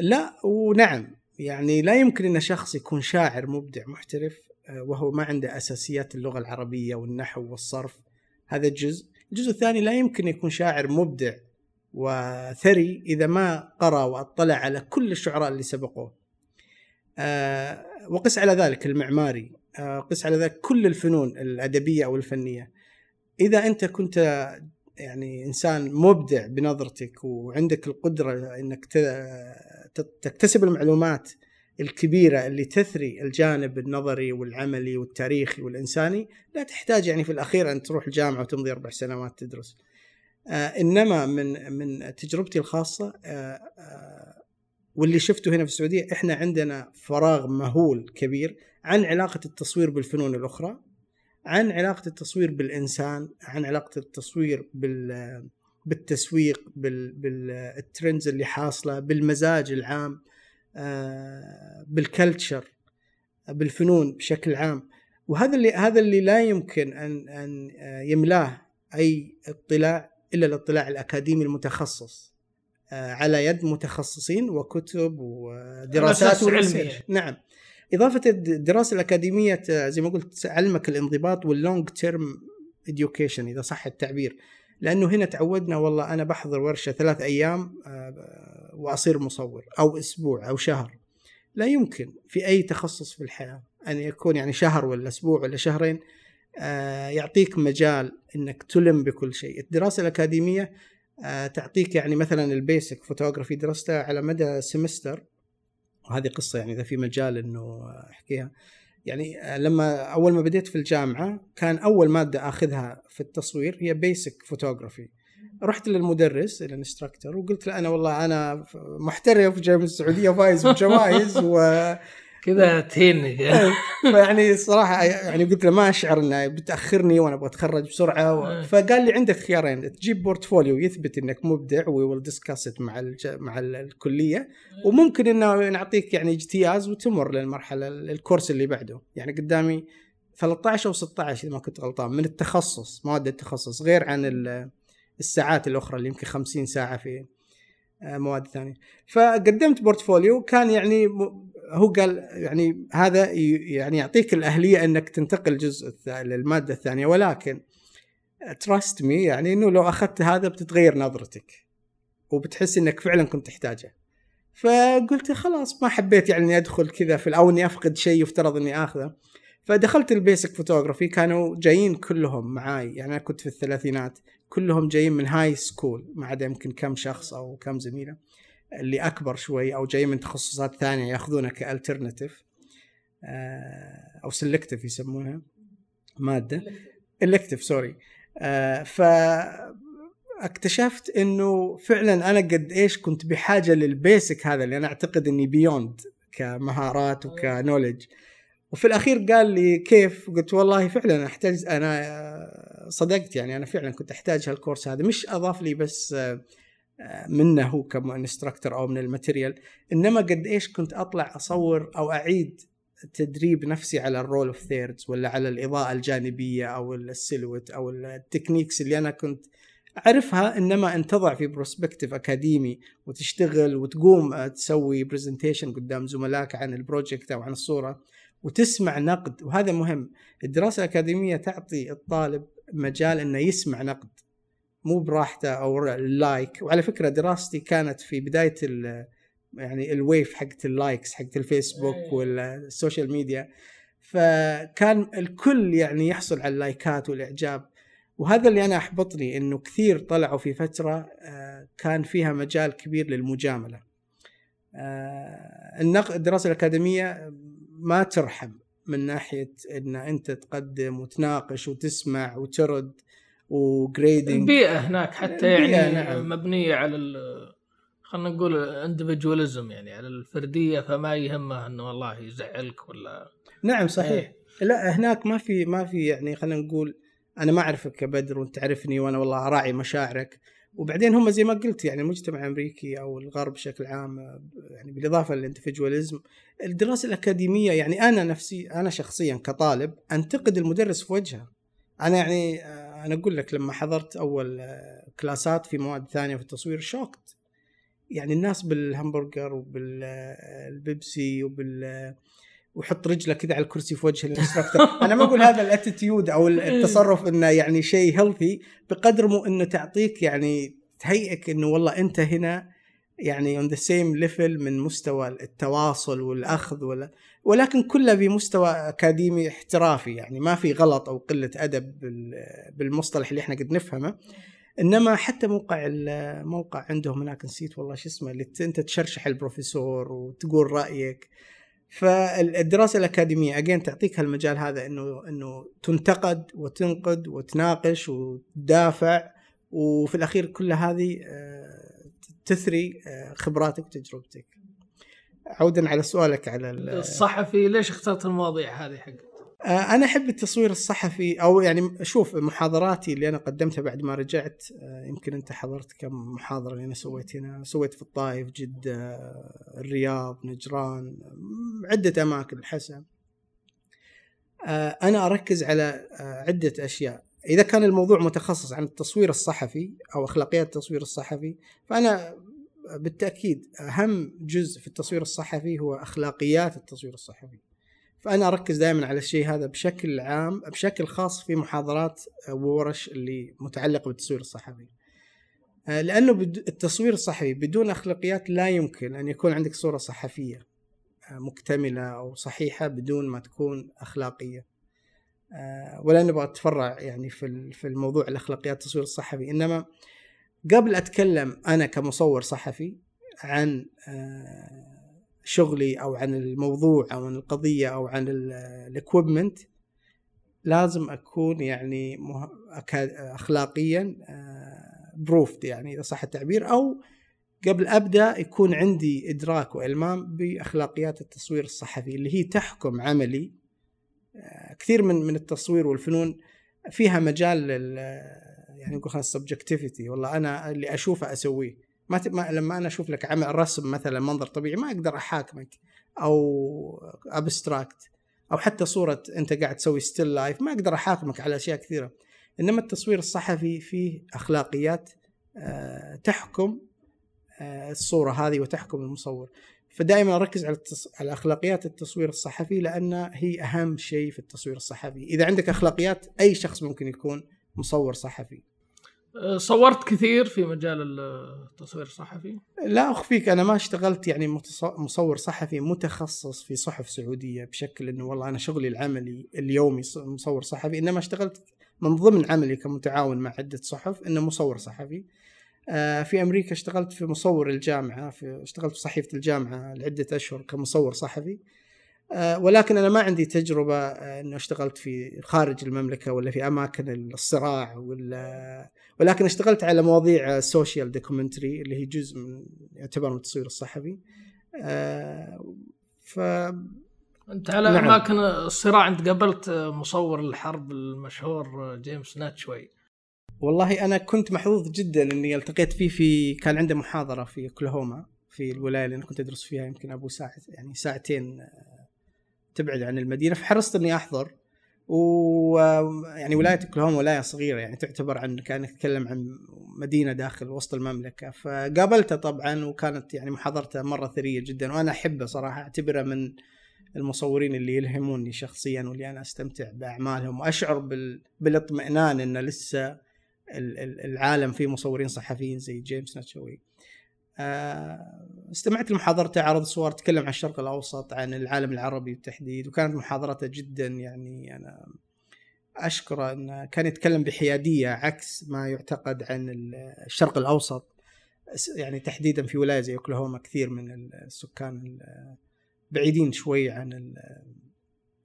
لا ونعم. يعني لا يمكن إن شخص يكون شاعر مبدع محترف آه، وهو ما عنده أساسيات اللغة العربية والنحو والصرف. هذا جزء. الجزء الثاني لا يمكن يكون شاعر مبدع وثري إذا ما قرأ وأطلع على كل الشعراء اللي سبقوه. آه، وقس على ذلك المعماري. آه، قس على ذلك كل الفنون الأدبية أو الفنية. إذا أنت كنت يعني إنسان مبدع بنظرتك وعندك القدرة إنك تكتسب المعلومات الكبيرة اللي تثري الجانب النظري والعملي والتاريخي والإنساني لا تحتاج يعني في الأخير أن تروح الجامعة وتمضي أربع سنوات تدرس. آه إنما من من تجربتي الخاصة آه آه واللي شفته هنا في السعودية إحنا عندنا فراغ مهول كبير عن علاقة التصوير بالفنون الأخرى عن علاقة التصوير بالإنسان عن علاقة التصوير بال بالتسويق بال trends اللي حاصلة بالمزاج العام بال culture بالفنون بشكل عام. وهذا اللي هذا اللي لا يمكن أن أن يملاه أي اطلاع إلا الاطلاع الأكاديمي المتخصص آه، على يد متخصصين وكتب ودراسات علميه نعم. إضافة الدراسة الأكاديمية زي ما قلت تعلمك الانضباط وال long term education إذا صح التعبير. لأنه هنا تعودنا والله أنا بحضر ورشة ثلاث أيام آه، وأصير مصور أو أسبوع أو شهر. لا يمكن في أي تخصص في الحياة أن يكون يعني شهر ولا أسبوع ولا شهرين آه، يعطيك مجال إنك تلم بكل شيء. الدراسة الأكاديمية آه، تعطيك يعني مثلا ال basic photography درستها على مدى semester وهذه قصة يعني إذا في مجال إنه أحكيها. يعني لما أول ما بديت في الجامعة كان أول مادة أخذها في التصوير هي basic photography رحت للمدرس ال instructor وقلت له أنا والله أنا محترف جاي من السعودية فايز بجوائز [laughs] و كذا تهيني [laughs] فيعني صراحة يعني قلت له ما أشعر إنه بتأخرني وأنا أبغى أتخرج بسرعة و... إيه. فقال لي عندك خيارين تجيب portfolio يثبت إنك مبدع we will discuss مع الج... مع الكلية إيه. وممكن إنه نعطيك يعني اجتياز وتمر للمرحلة ال course اللي بعده يعني قدامي 13 أو 16 إذا ما كنت غلطان من التخصص مواد التخصص غير عن الساعات الأخرى اللي يمكن 50 ساعة في آه، مواد ثانية فقدمت portfolio كان يعني هو قال يعني هذا يعني يعطيك الأهلية أنك تنتقل جزء للمادة الثانية ولكن trust me يعني إنه لو أخذت هذا بتتغير نظرتك وبتحس إنك فعلا كنت تحتاجه. فقلت خلاص ما حبيت يعني إني أدخل كذا في أو إني أفقد شيء يفترض إني آخذه. فدخلت ال basic photography كانوا جايين كلهم معاي. يعني أنا كنت في الثلاثينات كلهم جايين من high school ما عدا يمكن كم شخص أو كم زميلة. اللي أكبر شوي أو جايين من تخصصات ثانية ياخذونها ك alternative آه، أو selective يسمونها مادة. elective sorry آه، ف اكتشفت إنه فعلا أنا قد إيش كنت بحاجة لل basic هذا اللي أنا أعتقد إني beyond كمهارات و knowledge وفي الأخير قال لي كيف؟ قلت والله فعلا أحتاج أنا صدقت يعني أنا فعلا كنت أحتاج هال course هذا. مش أضاف لي بس منه هو ك instructor أو من ال material إنما قد إيش كنت أطلع أصور أو أعيد تدريب نفسي على ال rule of thirds ولا على الإضاءة الجانبية أو ال silhouette أو ال techniques اللي أنا كنت أعرفها إنما أن تضع في perspective أكاديمي وتشتغل وتقوم تسوي presentation قدام زملائك عن ال project أو عن الصورة وتسمع نقد وهذا مهم. الدراسة الأكاديمية تعطي الطالب مجال إنه يسمع نقد. مو براحته أو ال like وعلى فكرة دراستي كانت في بداية ال يعني ال wave حقت ال likes حقت الفيسبوك. وال social media فكان الكل يعني يحصل على اللايكات والإعجاب. وهذا اللي أنا أحبطني إنه كثير طلعوا في فترة آه، كان فيها مجال كبير للمجاملة. آه، الدراسة الأكاديمية ما ترحم من ناحية إن أنت تقدم وتناقش وتسمع وترد. وجريدنج البيئة هناك حتى يعني نعم. مبنية على خلينا نقول اندفجواليزم يعني على الفردية فما يهمه إنه والله يزعلك ولا نعم صحيح إيه. لا هناك ما في ما في يعني خلينا نقول أنا ما أعرفك كبدر وأنت تعرفني وأنا والله اراعي مشاعرك وبعدين هم زي ما قلت يعني المجتمع الأمريكي أو الغرب بشكل عام يعني بالإضافة للانتفجواليزم الدراسة الأكاديمية يعني أنا نفسي أنا شخصيا كطالب أنتقد المدرس في وجهه أنا يعني أنا أقول لك لما حضرت أول كلاسات في مواد ثانية في التصوير شوكت يعني الناس بالهمبرجر وبالبيبسي وبال ويحط رجله كذا على الكرسي في وجه ال instructor [laughs] أنا ما أقول هذا ال attitude أو التصرف إنه يعني شيء healthy بقدر مو إنه تعطيك يعني تهيئك إنه والله أنت هنا يعني on the same level من مستوى التواصل والأخذ ولا ولكن كلها بمستوى أكاديمي احترافي يعني ما في غلط أو قلة أدب بالمصطلح اللي إحنا قد نفهمه إنما حتى موقع الموقع عندهم هناك نسيت والله شو اسمه اللي أنت تشرشح البروفيسور وتقول رأيك فالدراسة الأكاديمية اجين تعطيك هالمجال هذا إنه إنه تنتقد وتنقد وتناقش وتدافع وفي الأخير كل هذه آه، تثري آه، خبراتك وتجربتك. عودا على سؤالك على الصحفي ليش اخترت المواضيع هذه حقك؟ آه، أنا أحب التصوير الصحفي أو يعني شوف محاضراتي اللي أنا قدمتها بعد ما رجعت آه، يمكن أنت حضرت كم محاضرة اللي أنا سويت هنا. سويت في الطائف جدة الرياض نجران عدة أماكن حسن آه، أنا أركز على عدة أشياء. إذا كان الموضوع متخصص عن التصوير الصحفي أو أخلاقيات التصوير الصحفي فأنا بالتأكيد أهم جزء في التصوير الصحفي هو أخلاقيات التصوير الصحفي. فأنا أركز دائما على الشيء هذا بشكل عام بشكل خاص في محاضرات وورش اللي متعلقة بالتصوير الصحفي. آه، لأنه التصوير الصحفي بدون أخلاقيات لا يمكن أن يكون عندك صورة صحفية آه، مكتملة أو صحيحة بدون ما تكون أخلاقية. آه، ولا نبغى نتفرع يعني في في الموضوع الاخلاقيات التصوير الصحفي. إنما قبل أتكلم أنا كمصور صحفي عن شغلي أو عن الموضوع أو عن القضية أو عن الاكويبمنت لازم أكون يعني اخلاقيا بروفد آه، يعني إذا صح التعبير أو قبل أبدأ يكون عندي إدراك وإلمام بأخلاقيات التصوير الصحفي اللي هي تحكم عملي. آه، كثير من من التصوير والفنون فيها مجال يعني نقول خلاص subjectivity والله أنا اللي أشوفه أسويه. ما, ت... ما لما أنا أشوف لك عمل رسم مثلا منظر طبيعي ما أقدر أحاكمك أو abstract أو حتى صورة أنت قاعد تسوي still life ما أقدر أحاكمك على أشياء كثيرة. إنما التصوير الصحفي فيه أخلاقيات آه، تحكم آه، الصورة هذه وتحكم المصور. فدائما أركز على التص... على أخلاقيات التصوير الصحفي لأن هي أهم شيء في التصوير الصحفي. إذا عندك أخلاقيات أي شخص ممكن يكون مصور صحفي. صورت كثير في مجال التصوير الصحفي؟ لا اخفيك أنا ما اشتغلت يعني مصور صحفي متخصص في صحف سعودية بشكل إنه والله أنا شغلي العملي اليومي مصور صحفي إنما اشتغلت من ضمن عملي كمتعاون مع عدة صحف إنه مصور صحفي. آه، في أمريكا اشتغلت في مصور الجامعة في اشتغلت في صحيفة الجامعة لعدة أشهر كمصور صحفي. آه، ولكن أنا ما عندي تجربة آه، إنه اشتغلت في خارج المملكة ولا في أماكن الصراع ولا ولكن اشتغلت على مواضيع social documentary اللي هي جزء من يعتبر من التصوير الصحفي آه، ف أنت على نعم. أماكن الصراع أنت قابلت مصور الحرب المشهور جيمس ناتشوي والله أنا كنت محظوظ جدا إني التقيت فيه في كان عنده محاضرة في أوكلاهوما في الولاية اللي أنا كنت أدرس فيها يمكن أبو ساعة يعني ساعتين تبعد عن المدينة. فحرصت إني أحضر. ويعني ولاية أوكلاهوما ولاية صغيرة يعني تعتبر عن كأنك تتكلم عن مدينة داخل وسط المملكة. فقابلته طبعا وكانت يعني محاضرته مرة ثرية جدا وأنا احبه صراحة. اعتبره من المصورين اللي يلهموني شخصيا واللي أنا أستمتع بأعمالهم. وأشعر بالاطمئنان انه لسه العالم فيه مصورين صحفيين زي جيمس ناتشوي. آه، استمعت لمحاضرته عرض صور تكلم عن الشرق الأوسط عن العالم العربي بالتحديد وكانت محاضرته جدا يعني أنا اشكره انه كان يتكلم بحيادية عكس ما يعتقد عن الشرق الأوسط يعني تحديدا في ولاية زي أوكلاهوما كثير من السكان بعيدين شوي عن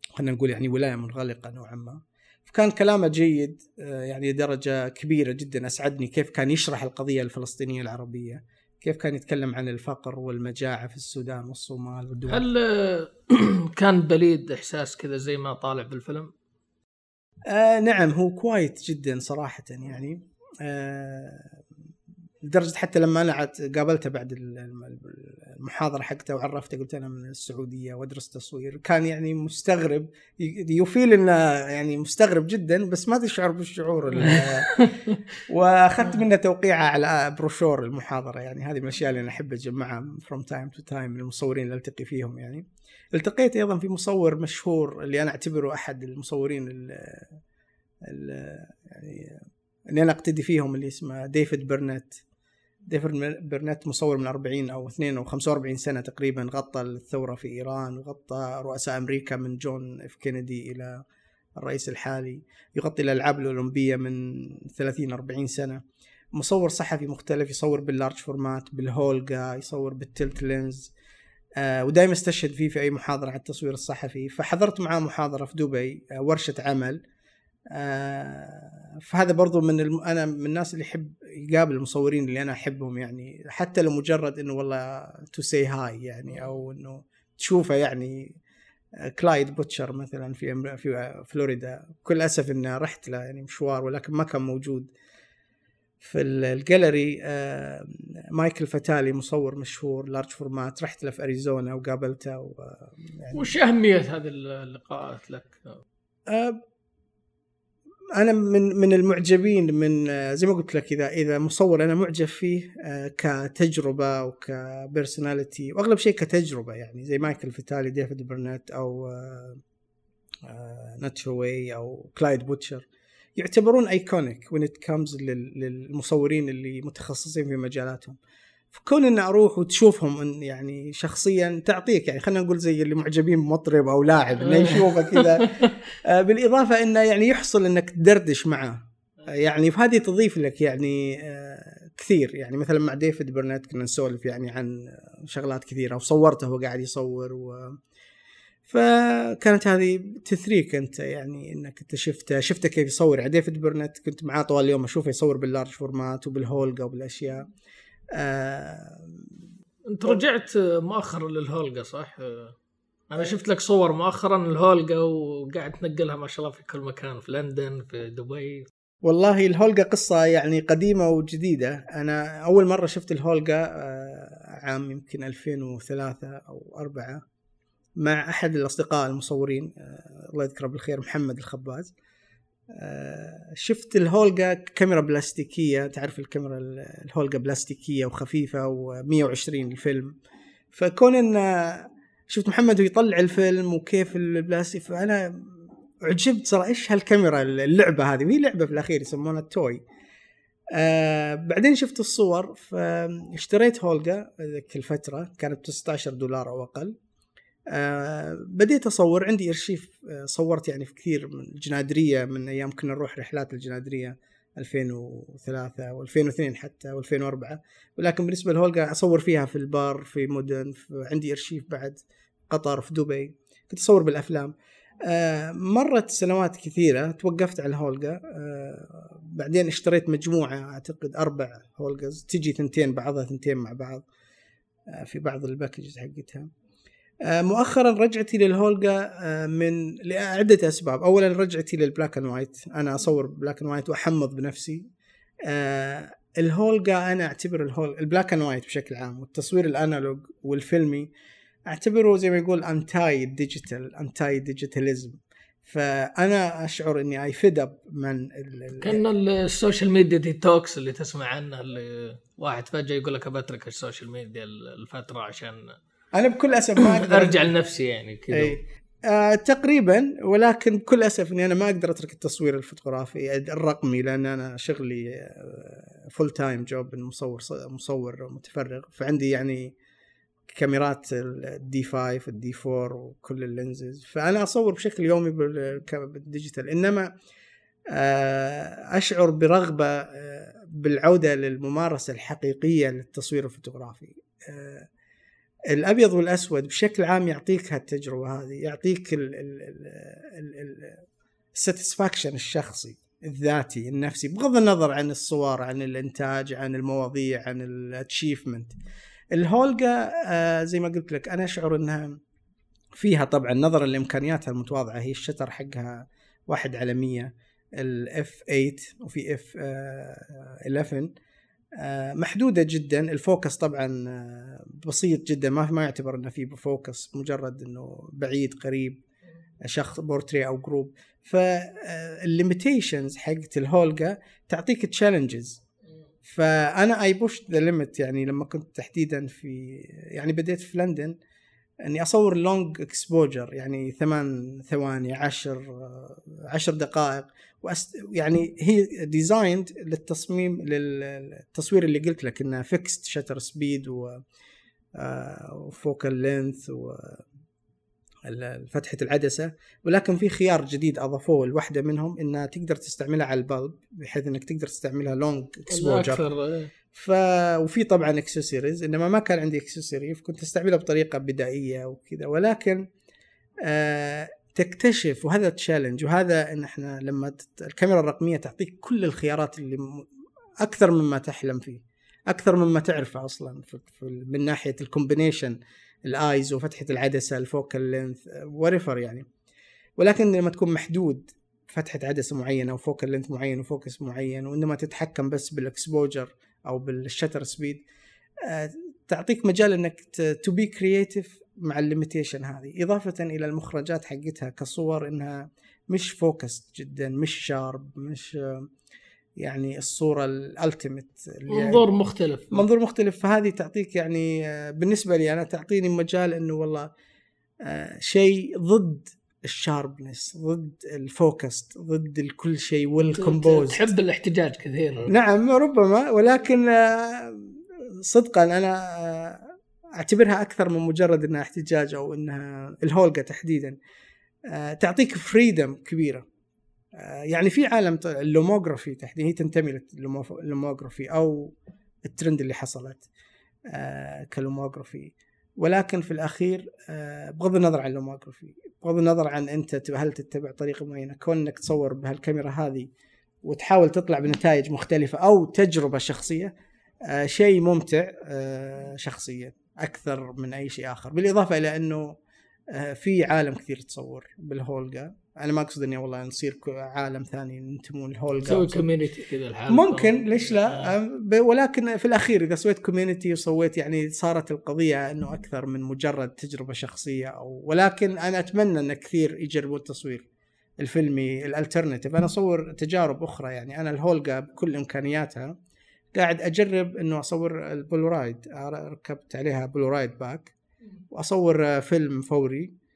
خلينا نقول يعني ولاية منغلقة نوعا ما. فكان كلامه جيد آه، يعني درجة كبيرة جدا أسعدني كيف كان يشرح القضية الفلسطينية العربية. كيف كان يتكلم عن الفقر والمجاعة في السودان والصومال والدول هل [clears throat] كان بليد إحساس كذا زي ما طالع بالفيلم؟ آه نعم هو كويت جدا صراحة يعني آه لدرجة حتى لما أنا قابلته بعد المحاضرة حقته وعرفته قلت أنا من السعودية وأدرس تصوير. كان يعني مستغرب يفيل إنه يعني مستغرب جدا بس ما تشعر بالشعور [laughs] وأخذت منه توقيعه على بروشور المحاضرة. يعني هذه من الأشياء اللي أنا أحب أجمعها from time to time المصورين اللي ألتقي فيهم يعني. التقيت أيضا في مصور مشهور اللي أنا أعتبره أحد المصورين ال يعني اللي أنا أقتدي فيهم اللي اسمه ديفيد برنت ديفيد برنت مصور من 40 أو 2 أو 45 سنة تقريبا غطى الثورة في إيران وغطى رؤساء أمريكا من جون إف كينيدي إلى الرئيس الحالي يغطي الألعاب الأولمبية من 30 40 سنة. مصور صحفي مختلف يصور بال large format بالهولجا يصور بال tilt lens آه ودائما استشهد فيه في أي محاضرة على التصوير الصحفي. فحضرت معاه محاضرة في دبي آه ورشة عمل آه فهذا برضو من الم... أنا من الناس اللي يحب يقابل المصورين اللي أنا أحبهم يعني حتى لو مجرد إنه والله to say hi يعني أو إنه تشوفه يعني كلايد بوتشر مثلا في في فلوريدا. بكل أسف انه رحت له يعني مشوار ولكن ما كان موجود. في الجاليري آه، مايكل فتالي مصور مشهور large format. رحت له في أريزونا وقابلته و يعني وش أهمية هذه اللقاءات لك؟ آه، أنا من من المعجبين من آه، زي ما قلت لك إذا إذا مصور أنا معجب فيه كتجربة وك personality وأغلب شيء كتجربة يعني زي مايكل فتالي ديفيد برنت أو ناتشوي أو كلايد بوتشر يعتبرون iconic when it comes للمصورين اللي متخصصين في مجالاتهم. فكون ان أروح وتشوفهم إن يعني شخصيا تعطيك يعني خلينا نقول زي اللي معجبين بمطرب أو لاعب إنه يشوفه كذا. [laughs] آه، بالإضافة إنه يعني يحصل إنك تدردش معاه يعني فهذه تضيف لك يعني آه، كثير. يعني مثلا مع ديفيد برنت كنا نسولف يعني عن شغلات كثيرة وصورته وهو قاعد يصور و فكانت هذه تثريك أنت يعني إنك أنت شفته شفته كيف يصور. يعني ديفيد برنت كنت معاه طوال اليوم أشوفه يصور بال large format وبالهولجا وبالأشياء. آه انت رجعت مؤخرا للهولجا صح؟ أنا شفت لك صور مؤخرا الهولجا وقاعد تنقلها ما شاء الله في كل مكان في لندن في دبي. والله الهولجا قصة يعني قديمة وجديدة. أنا أول مرة شفت الهولجا آه، عام يمكن 2003 أو أربعة مع أحد الأصدقاء المصورين آه، الله يذكره بالخير محمد الخباز. شفت الهولجا كاميرا بلاستيكية تعرف الكاميرا الهولجا بلاستيكية وخفيفة و120 الفيلم. فكون إن شفت محمد يطلع الفيلم وكيف البلاستيك فأنا عجبت صراحة إيش هالكاميرا اللعبة هذه وهي لعبة في الأخير يسمونها ال toy آه بعدين شفت الصور فاشتريت هولجا ذيك الفترة كانت ب 16 دولار أو أقل. بديت أصور عندي ارشيف صورت يعني في كثير من الجنادرية من أيام كنا نروح رحلات الجنادرية 2003 و2002 حتى و2004 ولكن بالنسبة لهولجا أصور فيها في البار في مدن في عندي ارشيف بعد قطر في دبي كنت أصور بالأفلام. آه مرت سنوات كثيرة توقفت على الهولجا آه بعدين اشتريت مجموعة أعتقد أربع هولجاز تجي ثنتين بعضها ثنتين مع بعض آه في بعض ال packages حقتها. مؤخرا رجعتي للهولجا آه، من لعدة أسباب. أولا رجعتي لل black and white. أنا أصور black and white وأحمض بنفسي. آه، الهولجا أنا أعتبر الهول ال black and white بشكل عام والتصوير ال analog والفيلمي أعتبره زي ما يقول anti digital anti digitalism فأنا أشعر إني I fed up من كأن ال social media detox اللي تسمع عنه اللي واحد فجأة يقول لك بترك ال social media الفترة عشان أنا بكل أسف ما [coughs] أقدر أرجع لنفسي يعني كذا. آه تقريبا ولكن بكل أسف إني أنا ما أقدر أترك التصوير الفوتوغرافي الرقمي لأن أنا شغلي full time job مصور مصور متفرغ فعندي يعني كاميرات ال D 5 وال D 4 وكل ال lenses. فأنا أصور بشكل يومي بال digital. إنما آه، أشعر برغبة آه، بالعودة للممارسة الحقيقية للتصوير الفوتوغرافي. آه، الأبيض والأسود بشكل عام يعطيك هالتجربة هذه يعطيك ال satisfaction الشخصي الذاتي النفسي بغض النظر عن الصور عن الإنتاج عن المواضيع عن ال achievement ال Holga آه زي ما قلت لك أنا أشعر إنها فيها طبعا نظرا لإمكانياتها المتواضعة هي ال shutter حقها واحد على 100 الاف 8 وفي f 11 آه، محدودة جدا. ال focus طبعا آه، بسيط جدا. ما ما يعتبر إنه في focus مجرد إنه بعيد قريب شخص بورتري أو group فال limitations حقت ال Holga تعطيك challenges فأنا I push the limit يعني لما كنت تحديدا في يعني بديت في لندن. إني أصور long exposure يعني ثمان ثواني عشر آه، عشر دقائق. وأست... يعني هي designed للتصميم للتصوير اللي قلت لك إنها fixed shutter speed و و focal length و فتحة العدسة. ولكن في خيار جديد أضافوه لواحدة منهم إنها تقدر تستعملها على ال bulb بحيث إنك تقدر تستعملها long exposure ف وفي طبعا اكسسوارز إنما ما كان عندي accessory فكنت أستعملها بطريقة بدائية وكذا ولكن آه تكتشف وهذا challenge وهذا إن إحنا لما الكاميرا الرقمية تعطيك كل الخيارات اللي. أكثر مما تحلم فيه أكثر مما تعرفه أصلا. في... من ناحية ال combination الايز وفتحة العدسة ال focal length و whatever يعني ولكن لما تكون محدود فتحة عدسة معينة و focal length معين و focus معين وإنما تتحكم بس بال exposure أو بال shutter speed آه، تعطيك مجال إنك to be creative مع ال limitation هذه. إضافة إلى المخرجات حقتها كصور إنها مش focus جدا مش sharp مش يعني الصورة ال ultimate منظور مختلف. منظور مختلف. فهذه تعطيك يعني آه، بالنسبة لي أنا تعطيني مجال إنه والله آه، شيء ضد ال sharpness ضد ال focus ضد كل شيء وال compose تحب الاحتجاج كثير. نعم ربما ولكن آه، صدقا أنا أعتبرها أكثر من مجرد إنها احتجاج أو إنها ال Holga تحديدا. تعطيك freedom كبيرة. آه، يعني في عالم ال Lomography تحديدا هي تنتمي لل Lomography أو الترند اللي حصلت آه، ك Lomography. ولكن في الأخير آه، بغض النظر عن ال Lomography بغض النظر عن أنت هل تتبع طريقة معينة كونك تصور بهالكاميرا هذه وتحاول تطلع بنتائج مختلفة أو تجربة شخصية شيء ممتع شخصيا أكثر من أي شيء آخر. بالإضافة إلى أنه في عالم كثير تصور بال Holga. أنا ما أقصد إني والله نصير عالم ثاني ننتمون ال Holga تسوي community كذا الحال ممكن ليش لا؟ آه. ولكن في الأخير إذا سويت community وسويت يعني صارت القضية إنه أكثر من مجرد تجربة شخصية أو ولكن أنا أتمنى إن كثير يجربوا التصوير الفيلمي ال alternative أنا أصور تجارب أخرى يعني. أنا ال Holga بكل إمكانياتها قاعد أجرب إنه أصور البولورايد ركبت عليها Polaroid back وأصور فيلم فوري.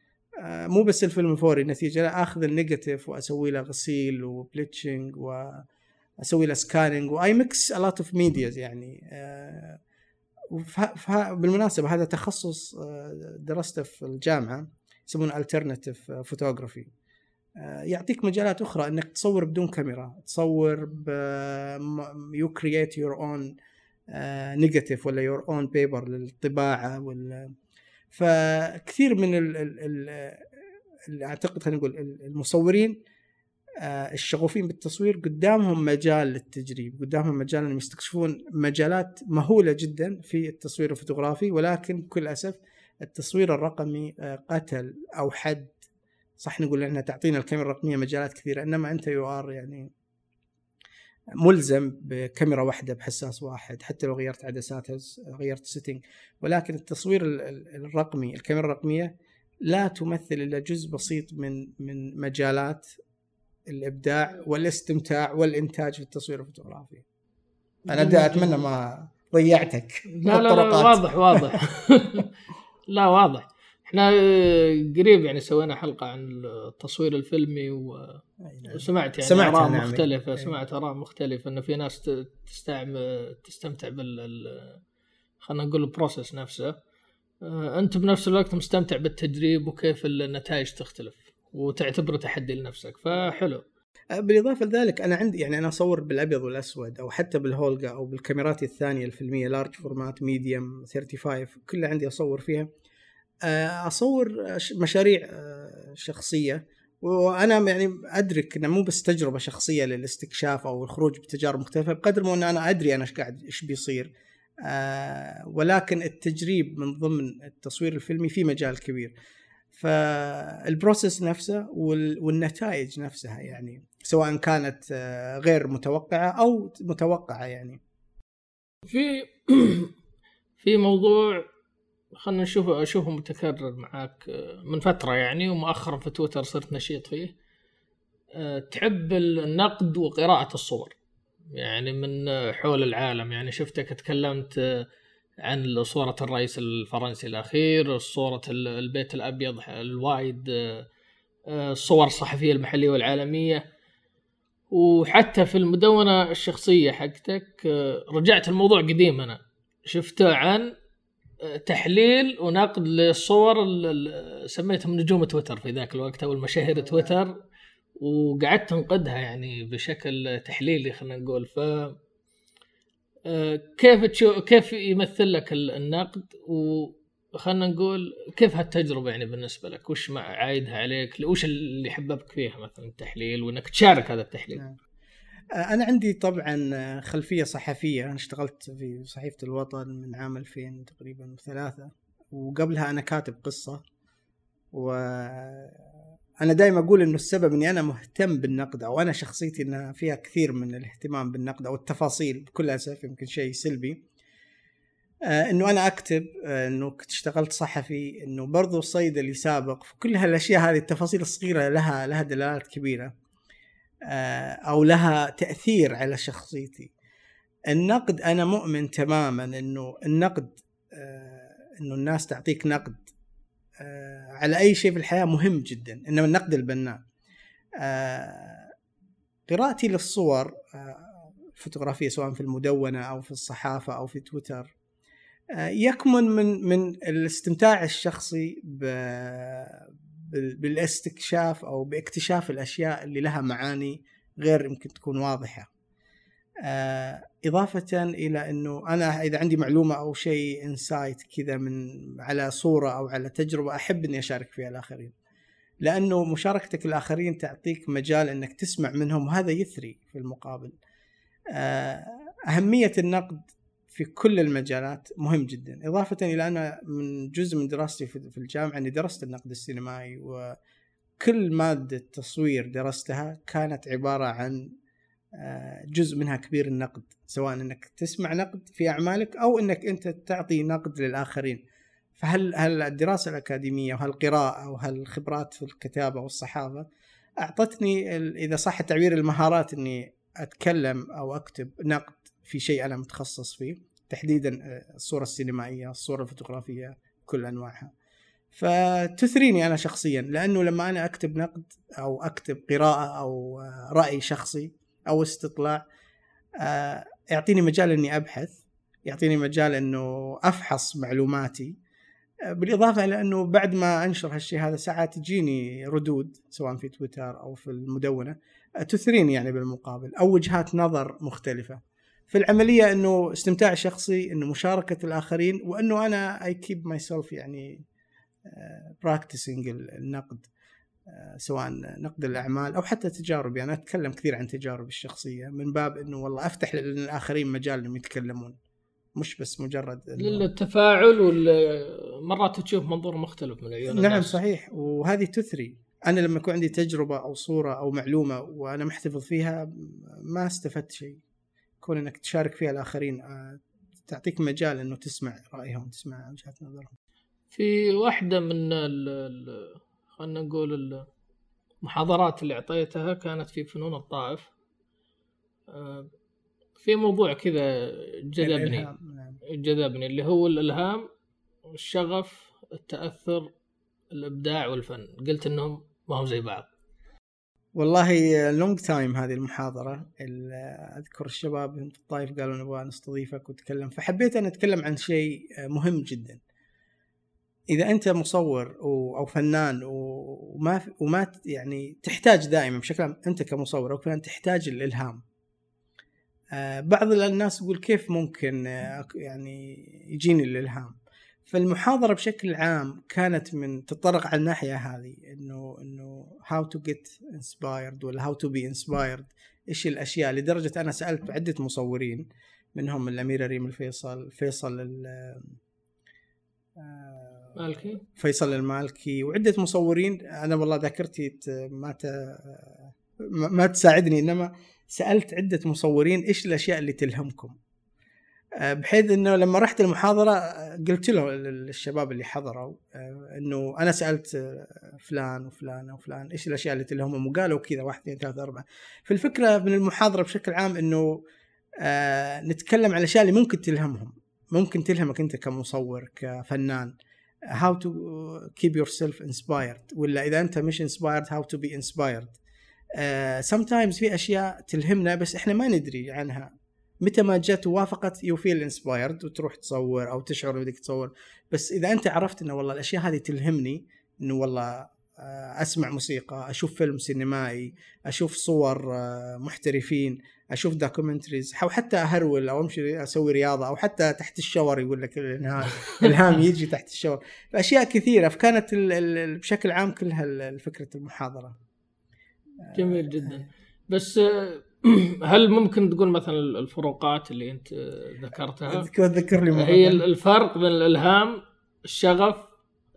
مو بس الفيلم الفوري نتيجة لا آخذ ال negative وأسوي له غسيل و bleaching وأسوي له scanning و I mix a lot of medias يعني. آه، بالمناسبة هذا تخصص آه، درسته في الجامعة يسمونه alternative photography يعطيك مجالات أخرى إنك تصور بدون كاميرا تصور ب you create your own negative ولا your own paper للطباعة ولا فكثير من ال ال ال أعتقد خلينا نقول المصورين آه، الشغوفين بالتصوير قدامهم مجال للتجريب قدامهم مجال إنهم يستكشفون مجالات مهولة جدا في التصوير الفوتوغرافي ولكن بكل أسف التصوير الرقمي آه، قتل أو حد. صح نقول انها تعطينا الكاميرا الرقمية مجالات كثيرة إنما أنت you are يعني ملزم بكاميرا واحدة بحساس واحد حتى لو غيرت عدساتها غيرت setting ولكن التصوير الرقمي الكاميرا الرقمية لا تمثل إلا جزء بسيط من من مجالات الإبداع والاستمتاع والإنتاج في التصوير الفوتوغرافي. أنا أتمنى ما ضيعتك لا لا, لا واضح واضح. [laughs] لا واضح. إحنا قريب يعني سوينا حلقة عن التصوير الفيلمي. نعم. وسمعت يعني سمعت أراء نعم. مختلفة سمعت أراء مختلفة إنه في ناس تستعمل تستمتع بال خلينا نقول ال process نفسه آه، أنت بنفس الوقت مستمتع بالتجريب وكيف النتائج تختلف وتعتبره تحدي لنفسك فحلو آه، بالإضافة لذلك أنا عندي يعني أنا أصور بالأبيض والأسود أو حتى بالهولجا أو بالكاميرات الثانية الفيلمية large format medium 35 كلها عندي أصور فيها أصور مشاريع آه، شخصية. وأنا يعني أدرك إنه مو بس تجربة شخصية للاستكشاف أو الخروج بتجارب مختلفة بقدر ما إن أنا أدري أنا إيش قاعد إيش بيصير. آه، ولكن التجريب من ضمن التصوير الفيلمي في مجال كبير. فالبروسيس نفسه والنتائج نفسها يعني سواء كانت غير متوقعة أو متوقعة يعني. في [coughs] في موضوع خلنا نشوف أشوفه متكرر معاك آه، من فترة يعني ومؤخرا في تويتر صرت نشيط فيه. آه، تحب النقد وقراءة الصور. يعني من حول العالم. يعني شفتك تكلمت آه، عن صورة الرئيس الفرنسي الأخير صورة البيت الأبيض الوايد الصور الصحفية المحلية والعالمية. وحتى في المدونة الشخصية حقتك رجعت الموضوع قديم أنا شفته عن تحليل ونقد للصور سميتهم نجوم تويتر في ذاك الوقت أو المشاهير تويتر وقعدت تنقدها يعني بشكل تحليلي خلينا نقول. ف كيف تشوف كيف يمثل لك النقد؟ وخلنا نقول كيف هالتجربة يعني بالنسبة لك؟ وش عايدها عليك؟ وش اللي حببك فيها مثلا التحليل وإنك تشارك هذا التحليل؟ نعم. أنا عندي طبعا خلفية صحفية. أنا اشتغلت في صحيفة الوطن من عام 2000 تقريبا ثلاثة وقبلها أنا كاتب قصة. و أنا دائما أقول إنه السبب إني أنا مهتم بالنقد أو أنا شخصيتي إنها فيها كثير من الاهتمام بالنقد أو التفاصيل بكل أسف يمكن شيء سلبي. آه إنه أنا أكتب آه إنه كنت اشتغلت صحفي إنه برضو صيدلي سابق فكل هالأشياء هذه التفاصيل الصغيرة لها لها دلالات كبيرة. آه أو لها تأثير على شخصيتي. النقد أنا مؤمن تماما إنه النقد آه إنه الناس تعطيك نقد آه، على أي شيء في الحياة مهم جدا إنما النقد البناء. آه، قراءتي للصور الفوتوغرافيه آه، سواء في المدونة أو في الصحافة أو في تويتر يكمن من من الاستمتاع الشخصي بالاستكشاف أو باكتشاف الأشياء اللي لها معاني غير يمكن تكون واضحة. آه، إضافة إلى أنه أنا إذا عندي معلومة أو شيء insight كذا من على صورة أو على تجربة أحب أني أشارك فيها الآخرين. لأنه مشاركتك الآخرين تعطيك مجال أنك تسمع منهم وهذا يثري في المقابل. آه، أهمية النقد في كل المجالات مهم جدا إضافة إلى أن من جزء من دراستي في الجامعة أني درست النقد السينمائي وكل مادة تصوير درستها كانت عبارة عن آه، جزء منها كبير النقد سواء إنك تسمع نقد في أعمالك أو إنك أنت تعطي نقد للآخرين. فهل هل الدراسة الأكاديمية وهالقراءه وهالخبرات في الكتابة والصحافة أعطتني إذا صح التعبير المهارات إني أتكلم أو أكتب نقد في شيء أنا متخصص فيه تحديدا آه، الصورة السينمائية الصورة الفوتوغرافية كل أنواعها. فتثريني أنا شخصيا لأنه لما أنا أكتب نقد أو أكتب قراءة أو آه، رأي شخصي أو استطلاع آه، يعطيني مجال إني أبحث يعطيني مجال إنه أفحص معلوماتي. بالإضافة إلى إنه بعد ما أنشر هالشيء هذا ساعات تجيني ردود سواء في تويتر أو في المدونة. تثريني يعني بالمقابل أو وجهات نظر مختلفة. في العملية إنه استمتاع شخصي إنه مشاركة الآخرين وإنه أنا I keep myself يعني براكتسنج النقد سواء نقد الأعمال أو حتى تجاربي. أنا أتكلم كثير عن تجاربي الشخصية من باب إنه والله أفتح للآخرين مجال انهم يتكلمون. مش بس مجرد للتفاعل مرات تشوف منظور مختلف من عيون نعم الناس. صحيح. وهذه تثري. أنا لما يكون عندي تجربة أو صورة أو معلومة وأنا محتفظ فيها ما استفدت شيء. كون إنك تشارك فيها الآخرين آه، تعطيك مجال إنه تسمع رأيهم تسمع وجهات نظرهم. في واحدة من خلينا نقول المحاضرات اللي أعطيتها كانت في فنون الطائف. آه، في موضوع كذا جذبني. نعم. جذبني اللي هو الإلهام الشغف التأثر الإبداع والفن. قلت إنهم ما هم زي بعض. والله لونج تايم هذه المحاضرة. أذكر الشباب في الطائف قالوا نبغى نستضيفك وتكلم. فحبيت أن أتكلم عن شيء مهم جدا. إذا أنت مصور أو فنان وما وما يعني تحتاج دائما بشكل عام أنت كمصور أو فنان تحتاج الإلهام. آه، بعض الناس يقول كيف ممكن آه، يعني يجيني الإلهام؟ فالمحاضرة بشكل عام كانت من تتطرق على الناحية هذه إنه إنه how to get inspired ولا how to be inspired إيش الأشياء؟ لدرجة أنا سألت عدة مصورين منهم الأميرة ريم الفيصل فيصل مالكي. فيصل المالكي وعدة مصورين. أنا والله ذاكرتي ما ما تساعدني إنما سألت عدة مصورين إيش الأشياء اللي تلهمكم؟ آه، بحيث إنه لما رحت المحاضرة قلت له للشباب اللي حضروا آه، إنه أنا سألت آه، فلان وفلان وفلان إيش الأشياء اللي تلهمهم وقالوا كذا واحد اثنين ثلاثة أربعة. فالفكرة من المحاضرة بشكل عام إنه نتكلم عن الأشياء اللي ممكن تلهمهم. ممكن تلهمك أنت كمصور كفنان. How to keep yourself inspired ولا إذا أنت مش how to be inspired. uh, sometimes في أشياء تلهمنا بس إحنا ما ندري عنها. متى ما جت ووافقت you feel inspired وتروح تصور أو تشعر بدك تصور. بس إذا أنت عرفت إنه والله الأشياء هذه تلهمني إنه والله آه، أسمع موسيقى أشوف فيلم سينمائي أشوف صور آه، محترفين أشوف documentaries أو حتى أهرول أو أمشي أسوي رياضة أو حتى تحت ال shower يقول لك [laughs] الإلهام يجي تحت ال shower. فاشياء كثيرة. فكانت بشكل عام كلها فكره المحاضرة. جميل جدا. بس [clears throat] هل ممكن تقول مثلا الفروقات اللي أنت ذكرتها؟ ذكر لي هي الفرق بين الإلهام الشغف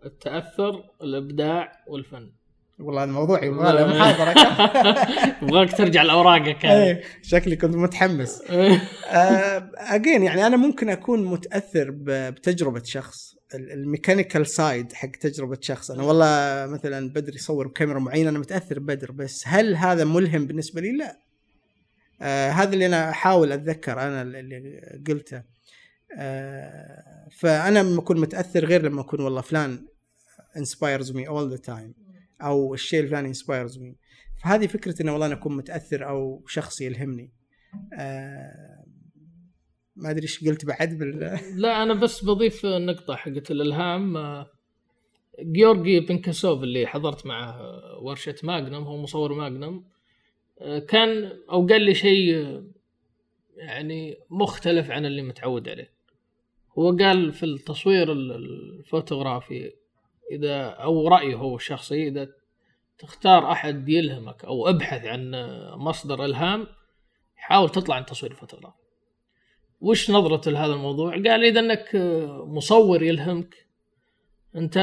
التأثر الإبداع والفن. والله الموضوع يبغى له محاضرة. [laughs] يبغاك ترجع لأوراقك إيه شكلي كنت متحمس. again [laughs] آه يعني أنا ممكن أكون متأثر بتجربة شخص. ال mechanical side حق تجربة شخص. أنا والله مثلا بدر يصور بكاميرا معينة أنا متأثر بدر بس هل هذا ملهم بالنسبة لي؟ لا. آه هذا اللي أنا أحاول أتذكر أنا اللي قلته. آه فأنا لما أكون متأثر غير لما أكون والله فلان inspires me all the time أو الشيء الفلاني inspires me. فهذه فكرة إنه والله أنا أكون متأثر أو شخص يلهمني. آه ما أدري إيش قلت بعد بال [laughs] لا أنا بس بضيف نقطة حقت الإلهام. آه، جيورجي بنكاسوف اللي حضرت معه ورشة ماجنم هو مصور ماجنم. كان أو قال لي شيء يعني مختلف عن اللي متعود عليه. هو قال في التصوير الفوتوغرافي إذا أو رأيه هو الشخصي إذا تختار أحد يلهمك أو أبحث عن مصدر إلهام حاول تطلع عن تصوير الفوتوغرافي. وش نظرته لهذا الموضوع؟ قال إذا إنك مصور يلهمك أنت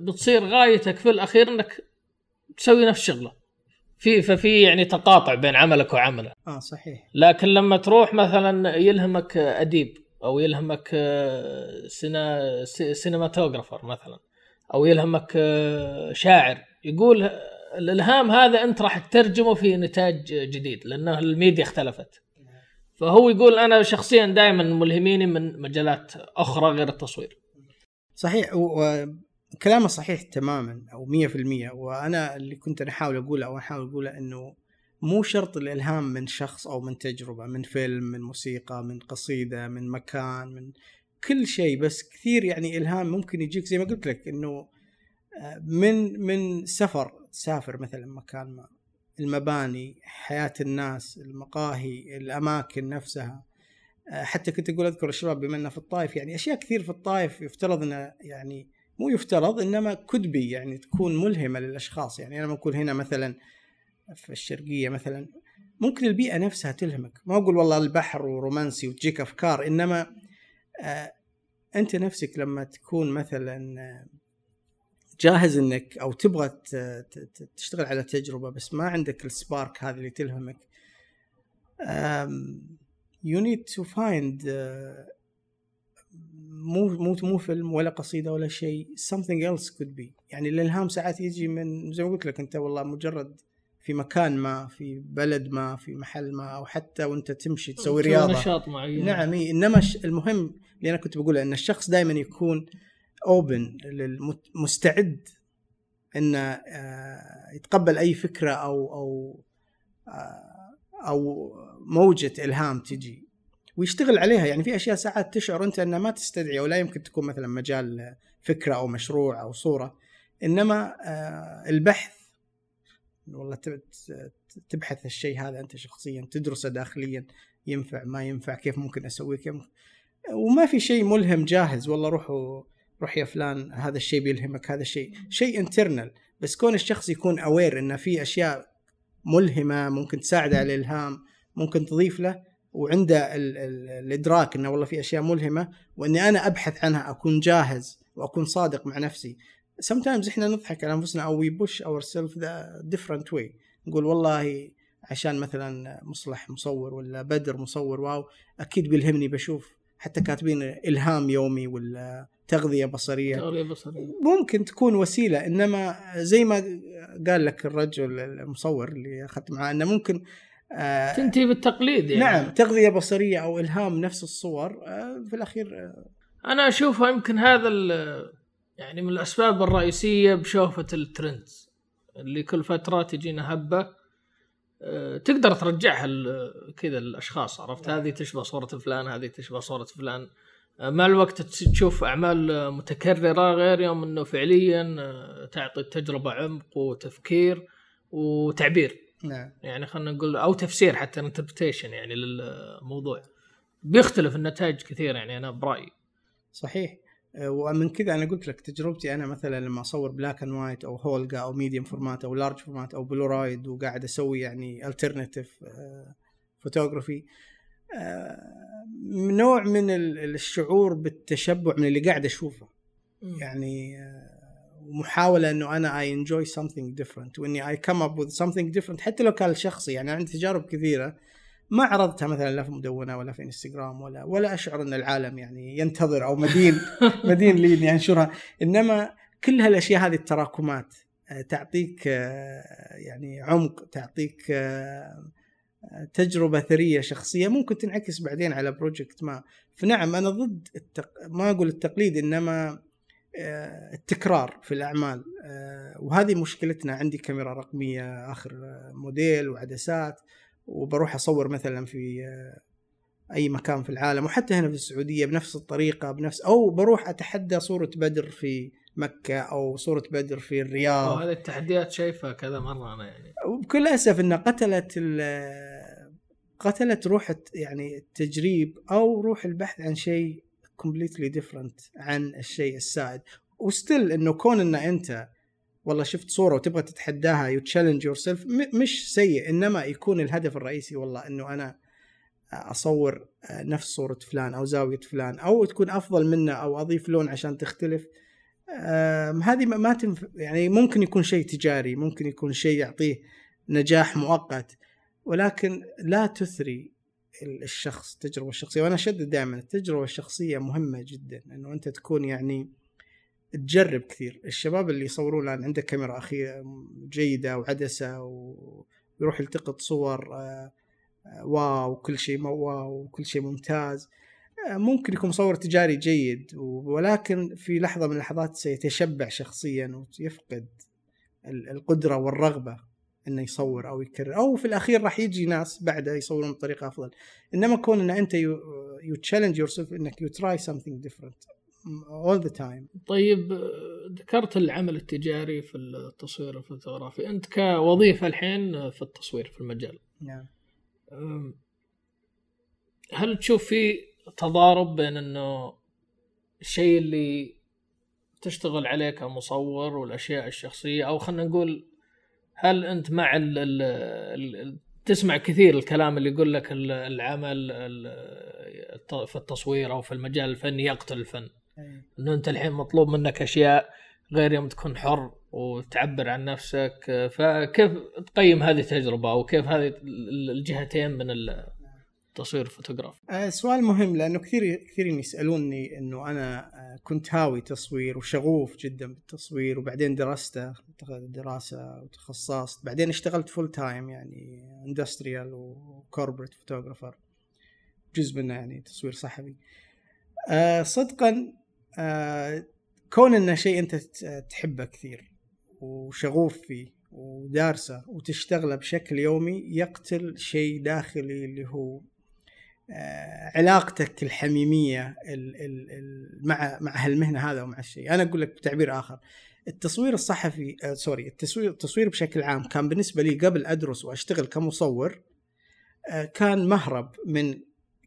بتصير غايتك في الأخير إنك تسوي نفس الشغله في ففي يعني تقاطع بين عملك وعمله. آه صحيح. لكن لما تروح مثلا يلهمك أديب أو يلهمك سينا cinematographer مثلا أو يلهمك شاعر يقول الإلهام هذا أنت راح تترجمه في نتاج جديد لأنه الميديا اختلفت. فهو يقول أنا شخصيا دائما ملهميني من مجالات أخرى غير التصوير. صحيح وكلامه صحيح تماما أو 100% وأنا اللي كنت أنا أحاول أقوله أو أحاول أقوله إنه مو شرط الإلهام من شخص أو من تجربة من فيلم من موسيقى من قصيدة من مكان من كل شيء بس كثير يعني إلهام ممكن يجيك زي ما قلت لك إنه آه، من من سفر تسافر مثلا مكان ما المباني حياة الناس المقاهي الأماكن نفسها. آه، حتى كنت أقول أذكر الشباب بما أنه في الطائف يعني أشياء كثير في الطائف يفترض أنه يعني مو يفترض إنما كدبي يعني تكون ملهمة للأشخاص. يعني أنا أقول هنا مثلا في الشرقية مثلا ممكن البيئة نفسها تلهمك. ما أقول والله البحر ورومانسي وتجيك أفكار إنما آه، أنت نفسك لما تكون مثلا آه، جاهز إنك أو تبغى تشتغل على تجربة بس ما عندك السبارك هذه اللي تلهمك you need to find مو مو مو فيلم ولا قصيدة ولا شيء something else could be. يعني الالهام ساعات يجي من زي ما قلت لك أنت والله مجرد في مكان ما في بلد ما في محل ما أو حتى وأنت تمشي تسوي رياضة. نشاط معين. نعم إنما المهم اللي أنا كنت بقوله إن الشخص دائما يكون open مستعد انه آه، يتقبل أي فكرة أو أو آه، أو موجة إلهام تجي. ويشتغل عليها. يعني في أشياء ساعات تشعر أنت أنها ما تستدعي ولا يمكن تكون مثلا مجال فكرة أو مشروع أو صورة. إنما آه، البحث والله تبحث الشيء هذا أنت شخصيا تدرسه داخليا ينفع ما ينفع كيف ممكن أسويه كيف وما في شيء ملهم جاهز والله روحوا روح يا فلان هذا الشيء بيلهمك هذا الشيء. شيء انترنال بس كون الشخص يكون aware انه في أشياء ملهمة ممكن تساعده على الإلهام ممكن تضيف له وعنده ال ال الإدراك إنه والله في أشياء ملهمة وإني أنا أبحث عنها أكون جاهز وأكون صادق مع نفسي. Sometimes إحنا نضحك على أنفسنا أو push ourself the different way نقول والله عشان مثلا مصلح مصور ولا بدر مصور wow أكيد بيلهمني بشوف حتى كاتبين إلهام يومي ولا تغذية بصرية. تغذية بصرية. ممكن تكون وسيلة إنما زي ما قال لك الرجل المصور اللي أخذت معاه إنه ممكن آه تنتهي بالتقليد يعني. نعم تغذية بصرية أو إلهام نفس الصور آه في الأخير آه. أنا أشوفها يمكن هذا يعني من الأسباب الرئيسية بشوفة الترندز اللي كل فتره تجينا هبة آه، تقدر ترجعها كذا الاشخاص عرفت؟ هذه تشبه صورة فلان هذه تشبه صورة فلان. آه، مع الوقت تشوف أعمال متكررة غير يوم إنه فعليا تعطي التجربه عمق وتفكير وتعبير. نعم. يعني خلينا نقول أو تفسير حتى interpretation يعني للموضوع. بيختلف النتائج كثير يعني أنا برأيي. صحيح. آه، ومن كذا أنا قلت لك تجربتي أنا مثلا لما أصور black and white أو هولجا أو medium format أو large format أو بلورايد وقاعد أسوي يعني alternative photography نوع من ال- الشعور بالتشبع من اللي قاعد أشوفه. يعني ومحاولة إنه أنا I enjoy something different وإني I come up with something different حتى لو كان شخصي يعني عندي تجارب كثيرة ما عرضتها مثلا لا في مدونة ولا في انستغرام ولا ولا أشعر إن العالم يعني ينتظر أو مدين [laughs] مدين لي اني انشرها إنما كل هالأشياء هذه التراكمات آه، تعطيك آه، يعني عمق تعطيك آه، تجربة ثرية شخصية ممكن تنعكس بعدين على project ما. فنعم أنا ضد التق... ما أقول التقليد إنما التكرار في الأعمال. آه، وهذه مشكلتنا عندي كاميرا رقمية آخر آه، موديل وعدسات. وبروح أصور مثلا في آه، أي مكان في العالم. وحتى هنا في السعودية بنفس الطريقة بنفس أو بروح أتحدى صورة بدر في مكة أو صورة بدر في الرياض. هذه التحديات شايفها كذا مرة أنا يعني. وبكل أسف إنها قتلت قتلت روح يعني التجريب أو روح البحث عن شيء completely different عن الشيء السائد. و still إنه كون إن أنت والله شفت صورة وتبغى تتحداها you challenge yourself مش سيء إنما يكون الهدف الرئيسي والله إنه أنا أصور نفس صورة فلان أو زاوية فلان أو تكون أفضل منه أو أضيف لون عشان تختلف. هذه ما تنف... يعني ممكن يكون شيء تجاري ممكن يكون شيء يعطيه نجاح مؤقت ولكن لا تثري الشخص التجربة الشخصية. وأنا أشدد دائما التجربة الشخصية مهمة جدا إنه أنت تكون يعني تجرب كثير. الشباب اللي يصورون الآن عنده كاميرا اخيره جيدة وعدسة ويروح يلتقط صور آه، آه، واو كل شيء واو وكل شيء ممتاز. آه، ممكن يكون مصور تجاري جيد ولكن في لحظة من اللحظات سيتشبع شخصيا ويفقد ال- القدرة والرغبة. إنه يصور أو يكرر أو في الأخير راح يجي ناس بعده يصورون بطريقة أفضل. إنما كون ان أنت you challenge yourself إنك you try something different all the time. طيب ذكرت العمل التجاري في التصوير الفوتوغرافي أنت كوظيفة الحين في التصوير في المجال. نعم. هل تشوف في تضارب بين إنه الشيء اللي تشتغل عليه كمصور والأشياء الشخصية أو خلينا نقول هل أنت مع ال ال ال تسمع كثير الكلام اللي يقول لك ال- العمل في التصوير أو في المجال الفني يقتل الفن؟ إنه أنت الحين مطلوب منك أشياء غير يوم تكون حر وتعبر عن نفسك. فكيف تقيم هذه التجربة أو كيف هذه ال- الجهتين من التصوير الفوتوغرافي آه، سؤال مهم لأنه كثير كثيرين يسألوني إنه أنا آه، كنت هاوي تصوير وشغوف جدا بالتصوير وبعدين درسته دراسة وتخصصت بعدين اشتغلت full time يعني industrial و corporate photographer جزء منه يعني تصوير صحفي. آه، صدقا كون إنه شيء أنت تحبه كثير وشغوف فيه ودارسه وتشتغله بشكل يومي يقتل شيء داخلي اللي هو علاقتك الحميمية ال ال ال مع مع هالمهنة هذا ومع الشيء أنا أقول لك بتعبير آخر. التصوير الصحفي آه سوري التصوير التصوير بشكل عام كان بالنسبة لي قبل أدرس وأشتغل كمصور آه كان مهرب من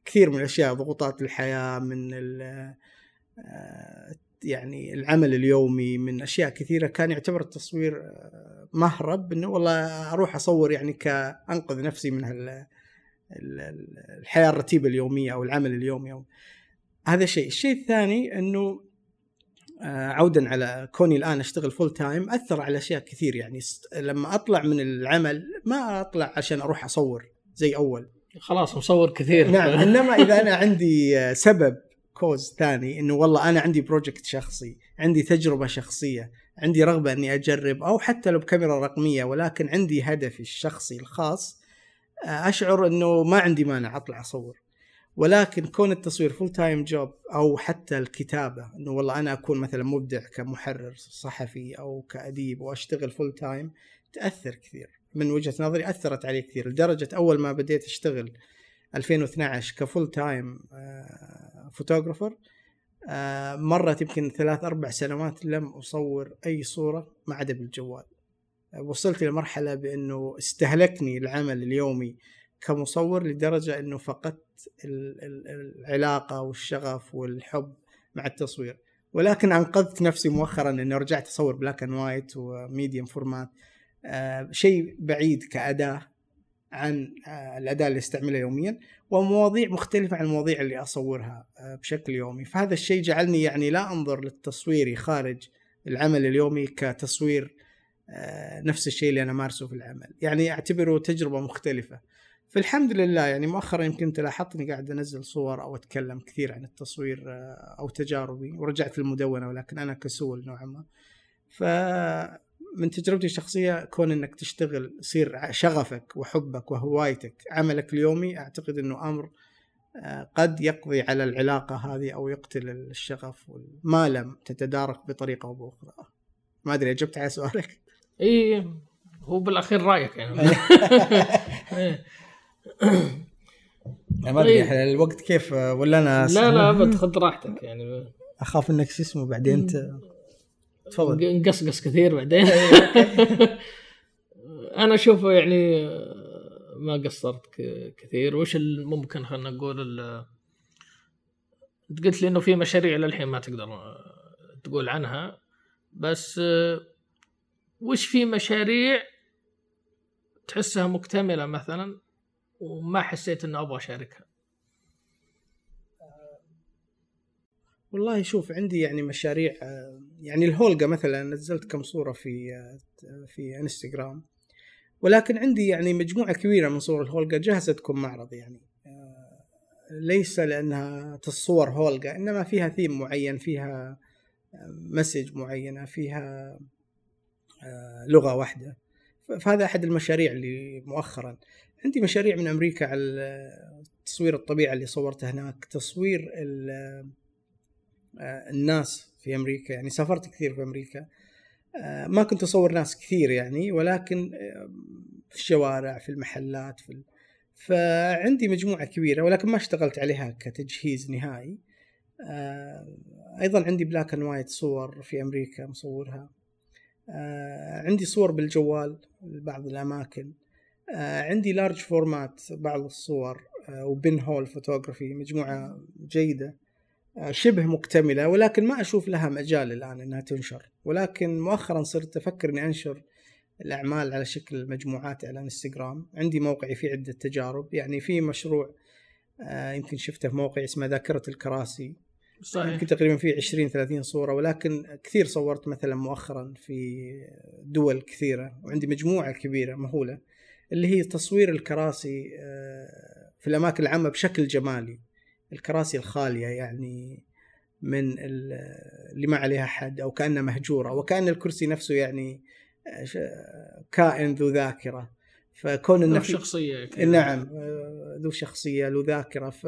كثير من الأشياء ضغوطات الحياة من آه يعني العمل اليومي من أشياء كثيرة. كان يعتبر التصوير آه، مهرب انه والله أروح أصور يعني كأنقذ نفسي من هال ال- ال- الحياة الرتيبة اليومية أو العمل اليومي هذا شيء، الشيء الثاني إنه آه، عودا على كوني الآن أشتغل full time أثر على أشياء كثير. يعني لما أطلع من العمل ما أطلع عشان أروح أصور زي أول. خلاص مصور كثير. نعم إنما إذا أنا عندي آه، سبب cause ثاني إنه والله أنا عندي project شخصي عندي تجربة شخصية عندي رغبة إني أجرب أو حتى لو بكاميرا رقمية ولكن عندي هدفي الشخصي الخاص أشعر إنه ما عندي مانع أطلع أصور. ولكن كون التصوير full time job أو حتى الكتابة إنه والله أنا أكون مثلا مبدع كمحرر صحفي أو كأديب وأشتغل full time تأثر كثير. من وجهة نظري أثرت علي كثير. لدرجة أول ما بديت أشتغل 2012 ك full time photographer مرت يمكن ثلاث أربع سنوات لم أصور أي صورة ما عدا بالجوال. وصلت لمرحله بأنه استهلكني العمل اليومي كمصور لدرجة أنه فقدت العلاقة والشغف والحب مع التصوير. ولكن أنقذت نفسي مؤخرا اني رجعت أصور black and white و medium format شيء بعيد كأداة عن آه، الأداة اللي أستعملها يوميا ومواضيع مختلفة عن المواضيع اللي أصورها آه، بشكل يومي. فهذا الشيء جعلني يعني لا أنظر للتصوير خارج العمل اليومي كتصوير نفس الشيء اللي أنا مارسه في العمل. يعني أعتبره تجربة مختلفة. فالحمد لله يعني مؤخرا يمكن تلاحظتني قاعد أنزل صور أو أتكلم كثير عن التصوير أو تجاربي ورجعت المدونه ولكن أنا كسول نوعا ما. ف من تجربتي الشخصية كون إنك تشتغل يصير شغفك وحبك وهوايتك عملك اليومي أعتقد إنه أمر آه، قد يقضي على العلاقة هذه أو يقتل الشغف ما لم تتدارك بطريقة أو بأخرى. ما أدري أجبت على سؤالك؟ اي هو بالأخير رأيك يعني. [laughs] [laughs] ما أدري طيب. الوقت كيف ولا أنا لا لا أبد خذ راحتك يعني. أخاف إنك شو اسمه بعدين انت تفضل. نقصقص كثير بعدين. [laughs] أنا أشوف يعني ما قصرت كثير. وش ممكن خلينا نقول انت قلت لي إنه في مشاريع للحين ما تقدر تقول عنها بس وش في مشاريع تحسها مكتملة مثلا وما حسيت اني أبغى أشاركها؟ والله شوف عندي يعني مشاريع يعني الهولجا مثلا نزلت كم صورة في في إنستغرام. ولكن عندي يعني مجموعة كبيرة من صور الهولجا جاهزة تكون معرض يعني. ليس لأنها تصور هولجا إنما فيها ثيم معين فيها مسج معينة فيها لغة واحدة. فهذا أحد المشاريع اللي مؤخرا. عندي مشاريع من أمريكا على تصوير الطبيعة اللي صورتها هناك تصوير آه، الناس في أمريكا. يعني سافرت كثير في أمريكا. آه، ما كنت أصور ناس كثير يعني ولكن آه، في الشوارع في المحلات في فعندي مجموعة كبيرة ولكن ما اشتغلت عليها كتجهيز نهائي. أيضا عندي black and white صور في أمريكا مصورها. عندي صور بالجوال لبعض الأماكن. عندي large format بعض الصور و pinhole photography مجموعة جيدة. شبه مكتملة ولكن ما أشوف لها مجال الآن إنها تنشر. ولكن مؤخرا صرت أفكر إني أنشر الأعمال على شكل مجموعات على انستغرام عندي موقعي فيه عدة تجارب يعني في مشروع آه، يمكن شفته في موقع اسمه ذاكرة الكراسي. صحيح. يمكن تقريبا فيه 20 30 صورة ولكن كثير صورت مثلا مؤخرا في دول كثيرة. وعندي مجموعة كبيرة مهولة اللي هي تصوير الكراسي آه، في الأماكن العامة بشكل جمالي. الكراسي الخالية يعني من اللي ما عليها حد أو كأنها مهجورة وكان الكرسي نفسه يعني كائن ذو ذاكرة. فكون إنه ذو شخصية كده. نعم ذو شخصية ذو ذاكرة. ف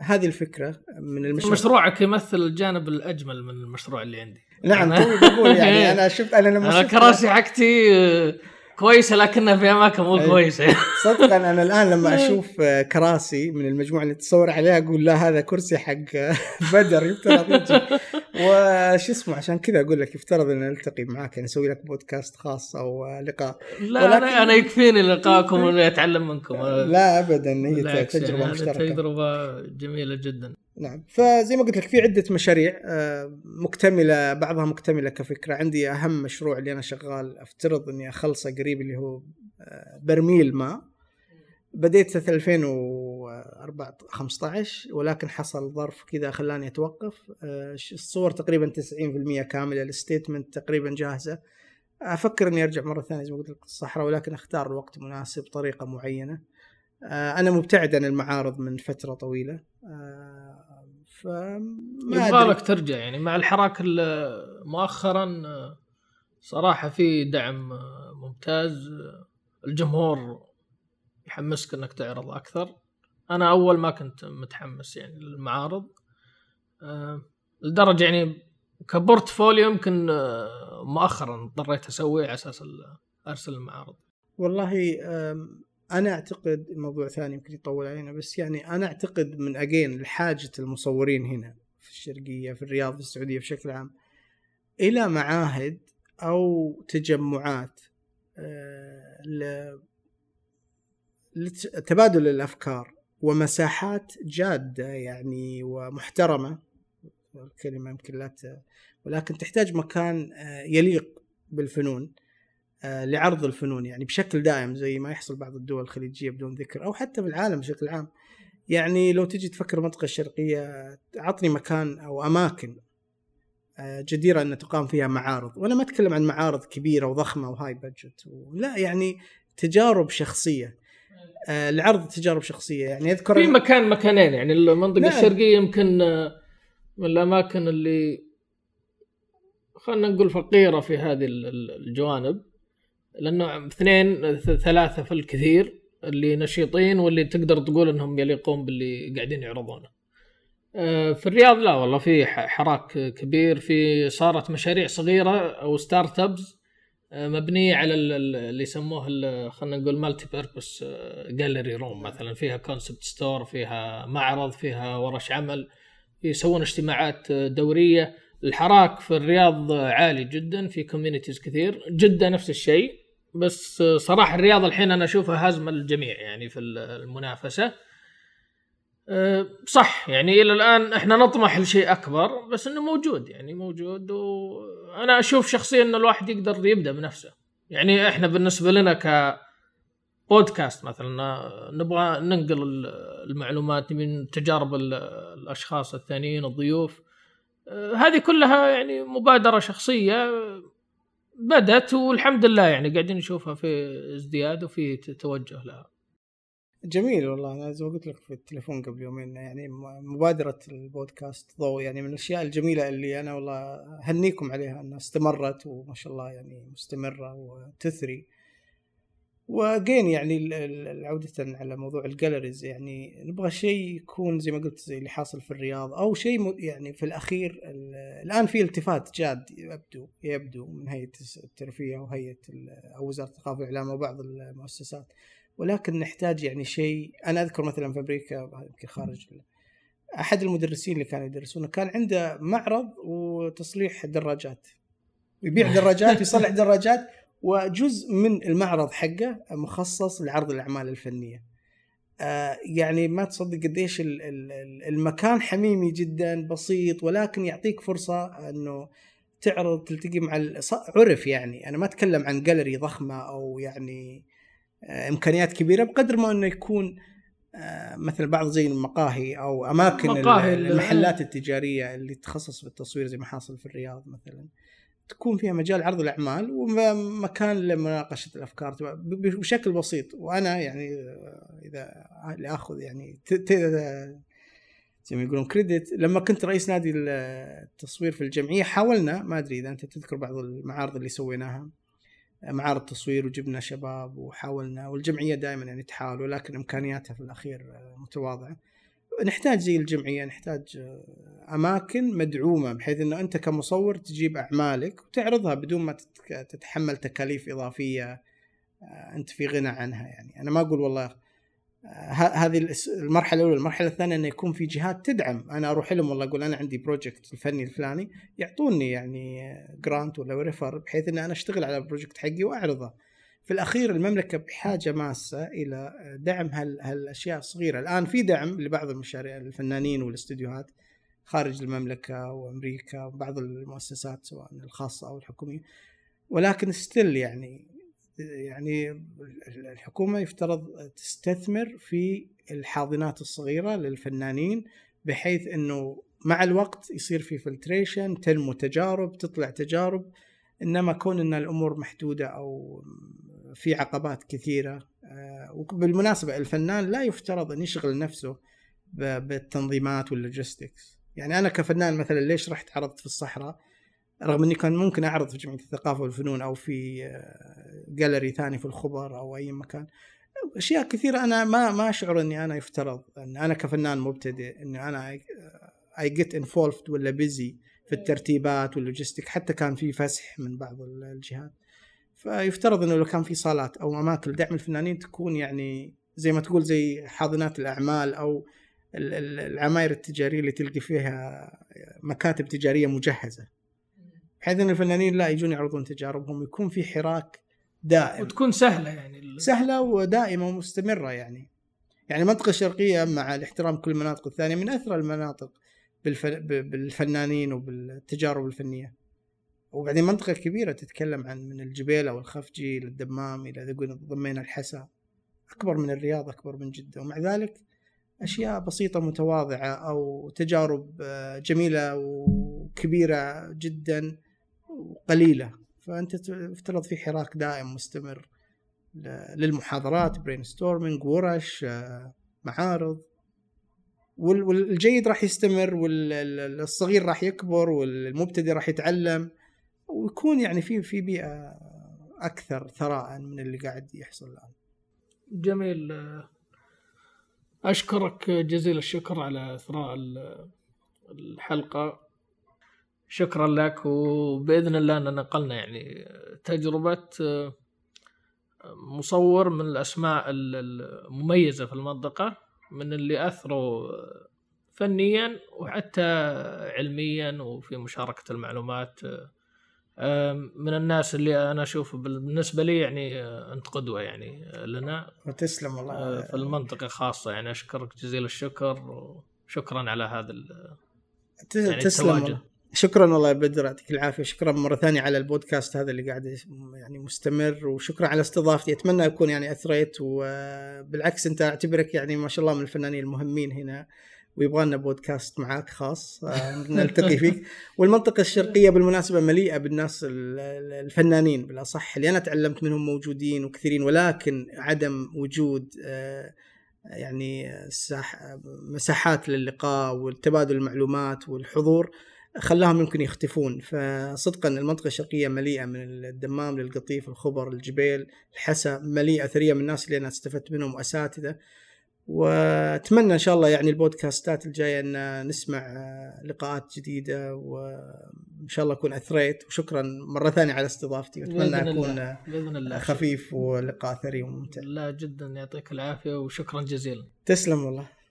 هذه الفكرة من المشروع. مشروعك يمثل الجانب الأجمل من المشروع اللي عندي. نعم توي بقول يعني [laughs] أنا شفت أنا لما أنا كراسي حقتي كويسة لكنها في أماكن مو كويسة. [laughs] صدقا أنا الآن لما [laughs] أشوف كراسي من المجموعة اللي تصور عليها أقول لا هذا كرسي حق [laughs] بدر يفترض وش اسمه؟ عشان كذا أقول لك يفترض أن نلتقي معاك يعني نسوي لك بودكاست خاص أو لقاء. لا ولكن... أنا يكفيني لقاءكم وأني أتعلم منكم. لا ابدا هي تجربة يعني مشتركة. تجربة جميلة جدا. نعم. فزي ما قلت لك في عدة مشاريع آه، مكتملة بعضها مكتملة كفكرة. عندي أهم مشروع اللي أنا شغال أفترض إني أخلصه قريب اللي هو آه، برميل ماء بديت في 2015 ولكن حصل ظرف كذا خلاني أتوقف. آه، الصور تقريبا 90% كاملة الستيتمنت تقريبا جاهزة. أفكر إني أرجع مرة ثانية زي ما قلت لك الصحراء ولكن أختار الوقت مناسب طريقة معينة. أنا مبتعد عن المعارض من فترة طويلة. فما يبغى لك ترجع يعني مع الحراك مؤخرا صراحة في دعم ممتاز الجمهور يحمسك إنك تعرض أكثر. أنا أول ما كنت متحمس يعني للمعارض آه، لدرجة يعني كبورتفوليو يمكن آه، مؤخرا اضطريت أسويه على أساس أرسل المعارض. والله أنا أعتقد موضوع ثاني يمكن يطول علينا بس يعني أنا أعتقد من اجين لحاجة المصورين هنا في الشرقية في الرياض في السعودية بشكل عام إلى معاهد أو تجمعات لتبادل الأفكار ومساحات جادة يعني ومحترمة الكلمة يمكن لا ولكن تحتاج مكان آه، يليق بالفنون. آه، لعرض الفنون يعني بشكل دائم زي ما يحصل بعض الدول الخليجية بدون ذكر أو حتى بالعالم بشكل عام. يعني لو تجي تفكر المنطقة الشرقية عطني مكان أو أماكن آه، جديرة أن تقام فيها معارض. وأنا ما أتكلم عن معارض كبيرة وضخمة وهاي بادجت لا يعني تجارب شخصية. آه، لعرض تجارب شخصية يعني أذكر في مكان مكانين يعني المنطقة نعم. الشرقية يمكن من الأماكن اللي خلينا نقول فقيرة في هذه الجوانب. لأنه اثنين ثلاثة في الكثير اللي نشيطين واللي تقدر تقول إنهم يليقون باللي قاعدين يعرضونه. آه، في الرياض لا والله في حراك كبير في صارت مشاريع صغيرة أو startups مبنية على اللي يسموه خلينا نقول multi-purpose gallery room مثلا. فيها concept store فيها معرض فيها ورش عمل يسوون اجتماعات دورية. الحراك في الرياض عالي جدا في communities كثير. جده نفس الشيء. بس صراحة الرياض الحين أنا أشوفها هازمه للجميع يعني في المنافسة. أه، صح يعني إلى الآن إحنا نطمح لشيء أكبر بس إنه موجود يعني موجود وأنا أشوف شخصيا ان الواحد يقدر يبدأ بنفسه. يعني إحنا بالنسبة لنا ك بودكاست مثلا نبغى ننقل المعلومات من تجارب الأشخاص الثانيين الضيوف. أه، هذه كلها يعني مبادرة شخصية. بدت والحمد لله يعني قاعدين نشوفها في ازدياد وفي توجه لها. جميل والله. أنا زي ما قلت لك في التليفون قبل يومين يعني مبادرة البودكاست ضوء يعني من الأشياء الجميلة اللي أنا والله أهنيكم عليها إنها استمرت وما شاء الله يعني مستمرة وتثري. وجين يعني عودة على موضوع الجاليريز يعني نبغى شيء يكون زي ما قلت زي اللي حاصل في الرياض أو شيء يعني في الأخير الآن في التفات جاد يبدو يبدو من هيئة الترفيه وهيئه أو وزارة الثقافه والإعلام وبعض المؤسسات. ولكن نحتاج يعني شيء أنا أذكر مثلا في أمريكا يمكن خارج أحد المدرسين اللي كانوا يدرسونه كان عنده معرض وتصليح دراجات يبيع [laughs] دراجات يصلح دراجات وجزء من المعرض حقه مخصص لعرض الأعمال الفنية. آه يعني ما تصدق قديش المكان حميمي جدا بسيط ولكن يعطيك فرصة إنه تعرض تلتقي مع عرف يعني. أنا ما أتكلم عن جاليري ضخمة أو يعني آه إمكانيات كبيرة بقدر ما إنه يكون آه مثل بعض زي المقاهي أو أماكن مقاهي المحلات التجارية اللي تخصص في التصوير زي ما حاصل في الرياض مثلا. تكون فيها مجال عرض الأعمال ومكان لمناقشة الأفكار. بشكل بسيط. وأنا يعني إذا اخذ يعني زي ما يقولون كريدت لما كنت رئيس نادي التصوير في الجمعية حاولنا ما أدري إذا أنت تذكر بعض المعارض اللي سويناها. معارض تصوير وجبنا شباب وحاولنا والجمعية دائما يعني تحاول ولكن إمكانياتها في الأخير متواضعة. نحتاج زي الجمعية نحتاج آه، أماكن مدعومة بحيث إنه أنت كمصور تجيب أعمالك وتعرضها بدون ما تتحمل تكاليف إضافية آه، أنت في غنى عنها يعني. أنا ما أقول والله آه، هذه المرحلة الأولى. المرحلة الثانية إنه يكون في جهات تدعم. أنا أروح لهم والله أقول أنا عندي ال project الفني الفلاني يعطوني يعني grant ولا ريفر بحيث اني أنا أشتغل على ال project حقي وأعرضه. في الأخير المملكة بحاجة ماسة إلى دعم هال هالأشياء الصغيرة، الآن في دعم لبعض المشاريع الفنانين والإستديوهات خارج المملكة وأمريكا وبعض المؤسسات سواء الخاصة أو الحكومية. ولكن still يعني يعني الحكومة يفترض تستثمر في الحاضنات الصغيرة للفنانين بحيث إنه مع الوقت يصير في filtration تنمو تجارب تطلع تجارب. إنما كون إن الأمور محدودة أو في عقبات كثيرة آه، وبالمناسبة الفنان لا يفترض أن يشغل نفسه بالتنظيمات وال logistics. يعني أنا كفنان مثلا ليش رحت عرضت في الصحراء؟ رغم أني كان ممكن أعرض في جمعية الثقافة والفنون أو في جاليري آه، ثاني في الخبر أو أي مكان. أشياء كثيرة أنا ما ما أشعر أني أنا يفترض. أن أنا كفنان مبتدئ اني أنا I get involved ولا busy في الترتيبات وال logistic حتى كان في فسح من بعض الجهات. فيفترض إنه لو كان في صالات أو أماكن لدعم الفنانين تكون يعني زي ما تقول زي حاضنات الأعمال أو العماير التجارية اللي تلقي فيها مكاتب تجارية مجهزة. بحيث إن الفنانين لا يجون يعرضون تجاربهم يكون في حراك دائم. وتكون سهلة يعني سهلة ودائمة ومستمرة يعني. يعني المنطقة الشرقيه مع الاحترام كل المناطق الثانية من اثرى المناطق بالفنانين وبالتجارب الفنية. وبعدين منطقة كبيرة تتكلم عن من الجبيلة والخفجي للدمام إلى إذا ضمينا الحسا. أكبر من الرياض أكبر من جدة. ومع ذلك أشياء بسيطة متواضعة أو تجارب آه، جميلة وكبيرة جدا وقليلة. فأنت تفترض في حراك دائم مستمر للمحاضرات brainstorming ورش آه، معارض. والجيد راح يستمر والصغير راح يكبر والمبتدئ راح يتعلم. ويكون يعني في في بيئة أكثر ثراء من اللي قاعد يحصل الآن. جميل أشكرك جزيل الشكر على إثراء الحلقة شكرا لك وبإذن الله ان نقلنا يعني تجربة مصور من الأسماء المميزة في المنطقة من اللي اثروا فنيا وحتى علميا وفي مشاركة المعلومات من الناس اللي أنا أشوف بالنسبة لي يعني آه، أنت قدوة يعني آه، لنا. تسلم والله. آه، في المنطقة خاصة يعني. أشكرك جزيل الشكر وشكرا على هذا يعني تسلم والله. شكرا والله يا بدر يعطيك العافية. شكرا مرة ثانية على البودكاست هذا اللي قاعد يعني مستمر وشكرا على استضافتي. أتمنى أكون يعني أثريت وبالعكس أنت أعتبرك يعني ما شاء الله من الفنانين المهمين هنا. ويبغى لنا بودكاست معاك خاص آه، نلتقي فيك. [laughs] والمنطقة الشرقية بالمناسبة مليئة بالناس الفنانين بالأصح اللي أنا تعلمت منهم موجودين وكثيرين ولكن عدم وجود آه، يعني مساحات للقاء والتبادل المعلومات والحضور خلاهم يمكن يختفون. فصدقا المنطقة الشرقية مليئة من الدمام للقطيف الخبر الجبيل الحسا مليئة ثرية من الناس اللي أنا استفدت منهم وأساتذة. واتمنى إن شاء الله يعني البودكاستات الجاية إن نسمع آه، لقاءات جديدة وإن شاء الله أكون أثريت. وشكرا مرة ثانية على استضافتي. واتمنى أكون بإذن الله خفيف ولقاء ثري وممتع. لا جدا. يعطيك العافية وشكرا جزيلا. تسلم والله.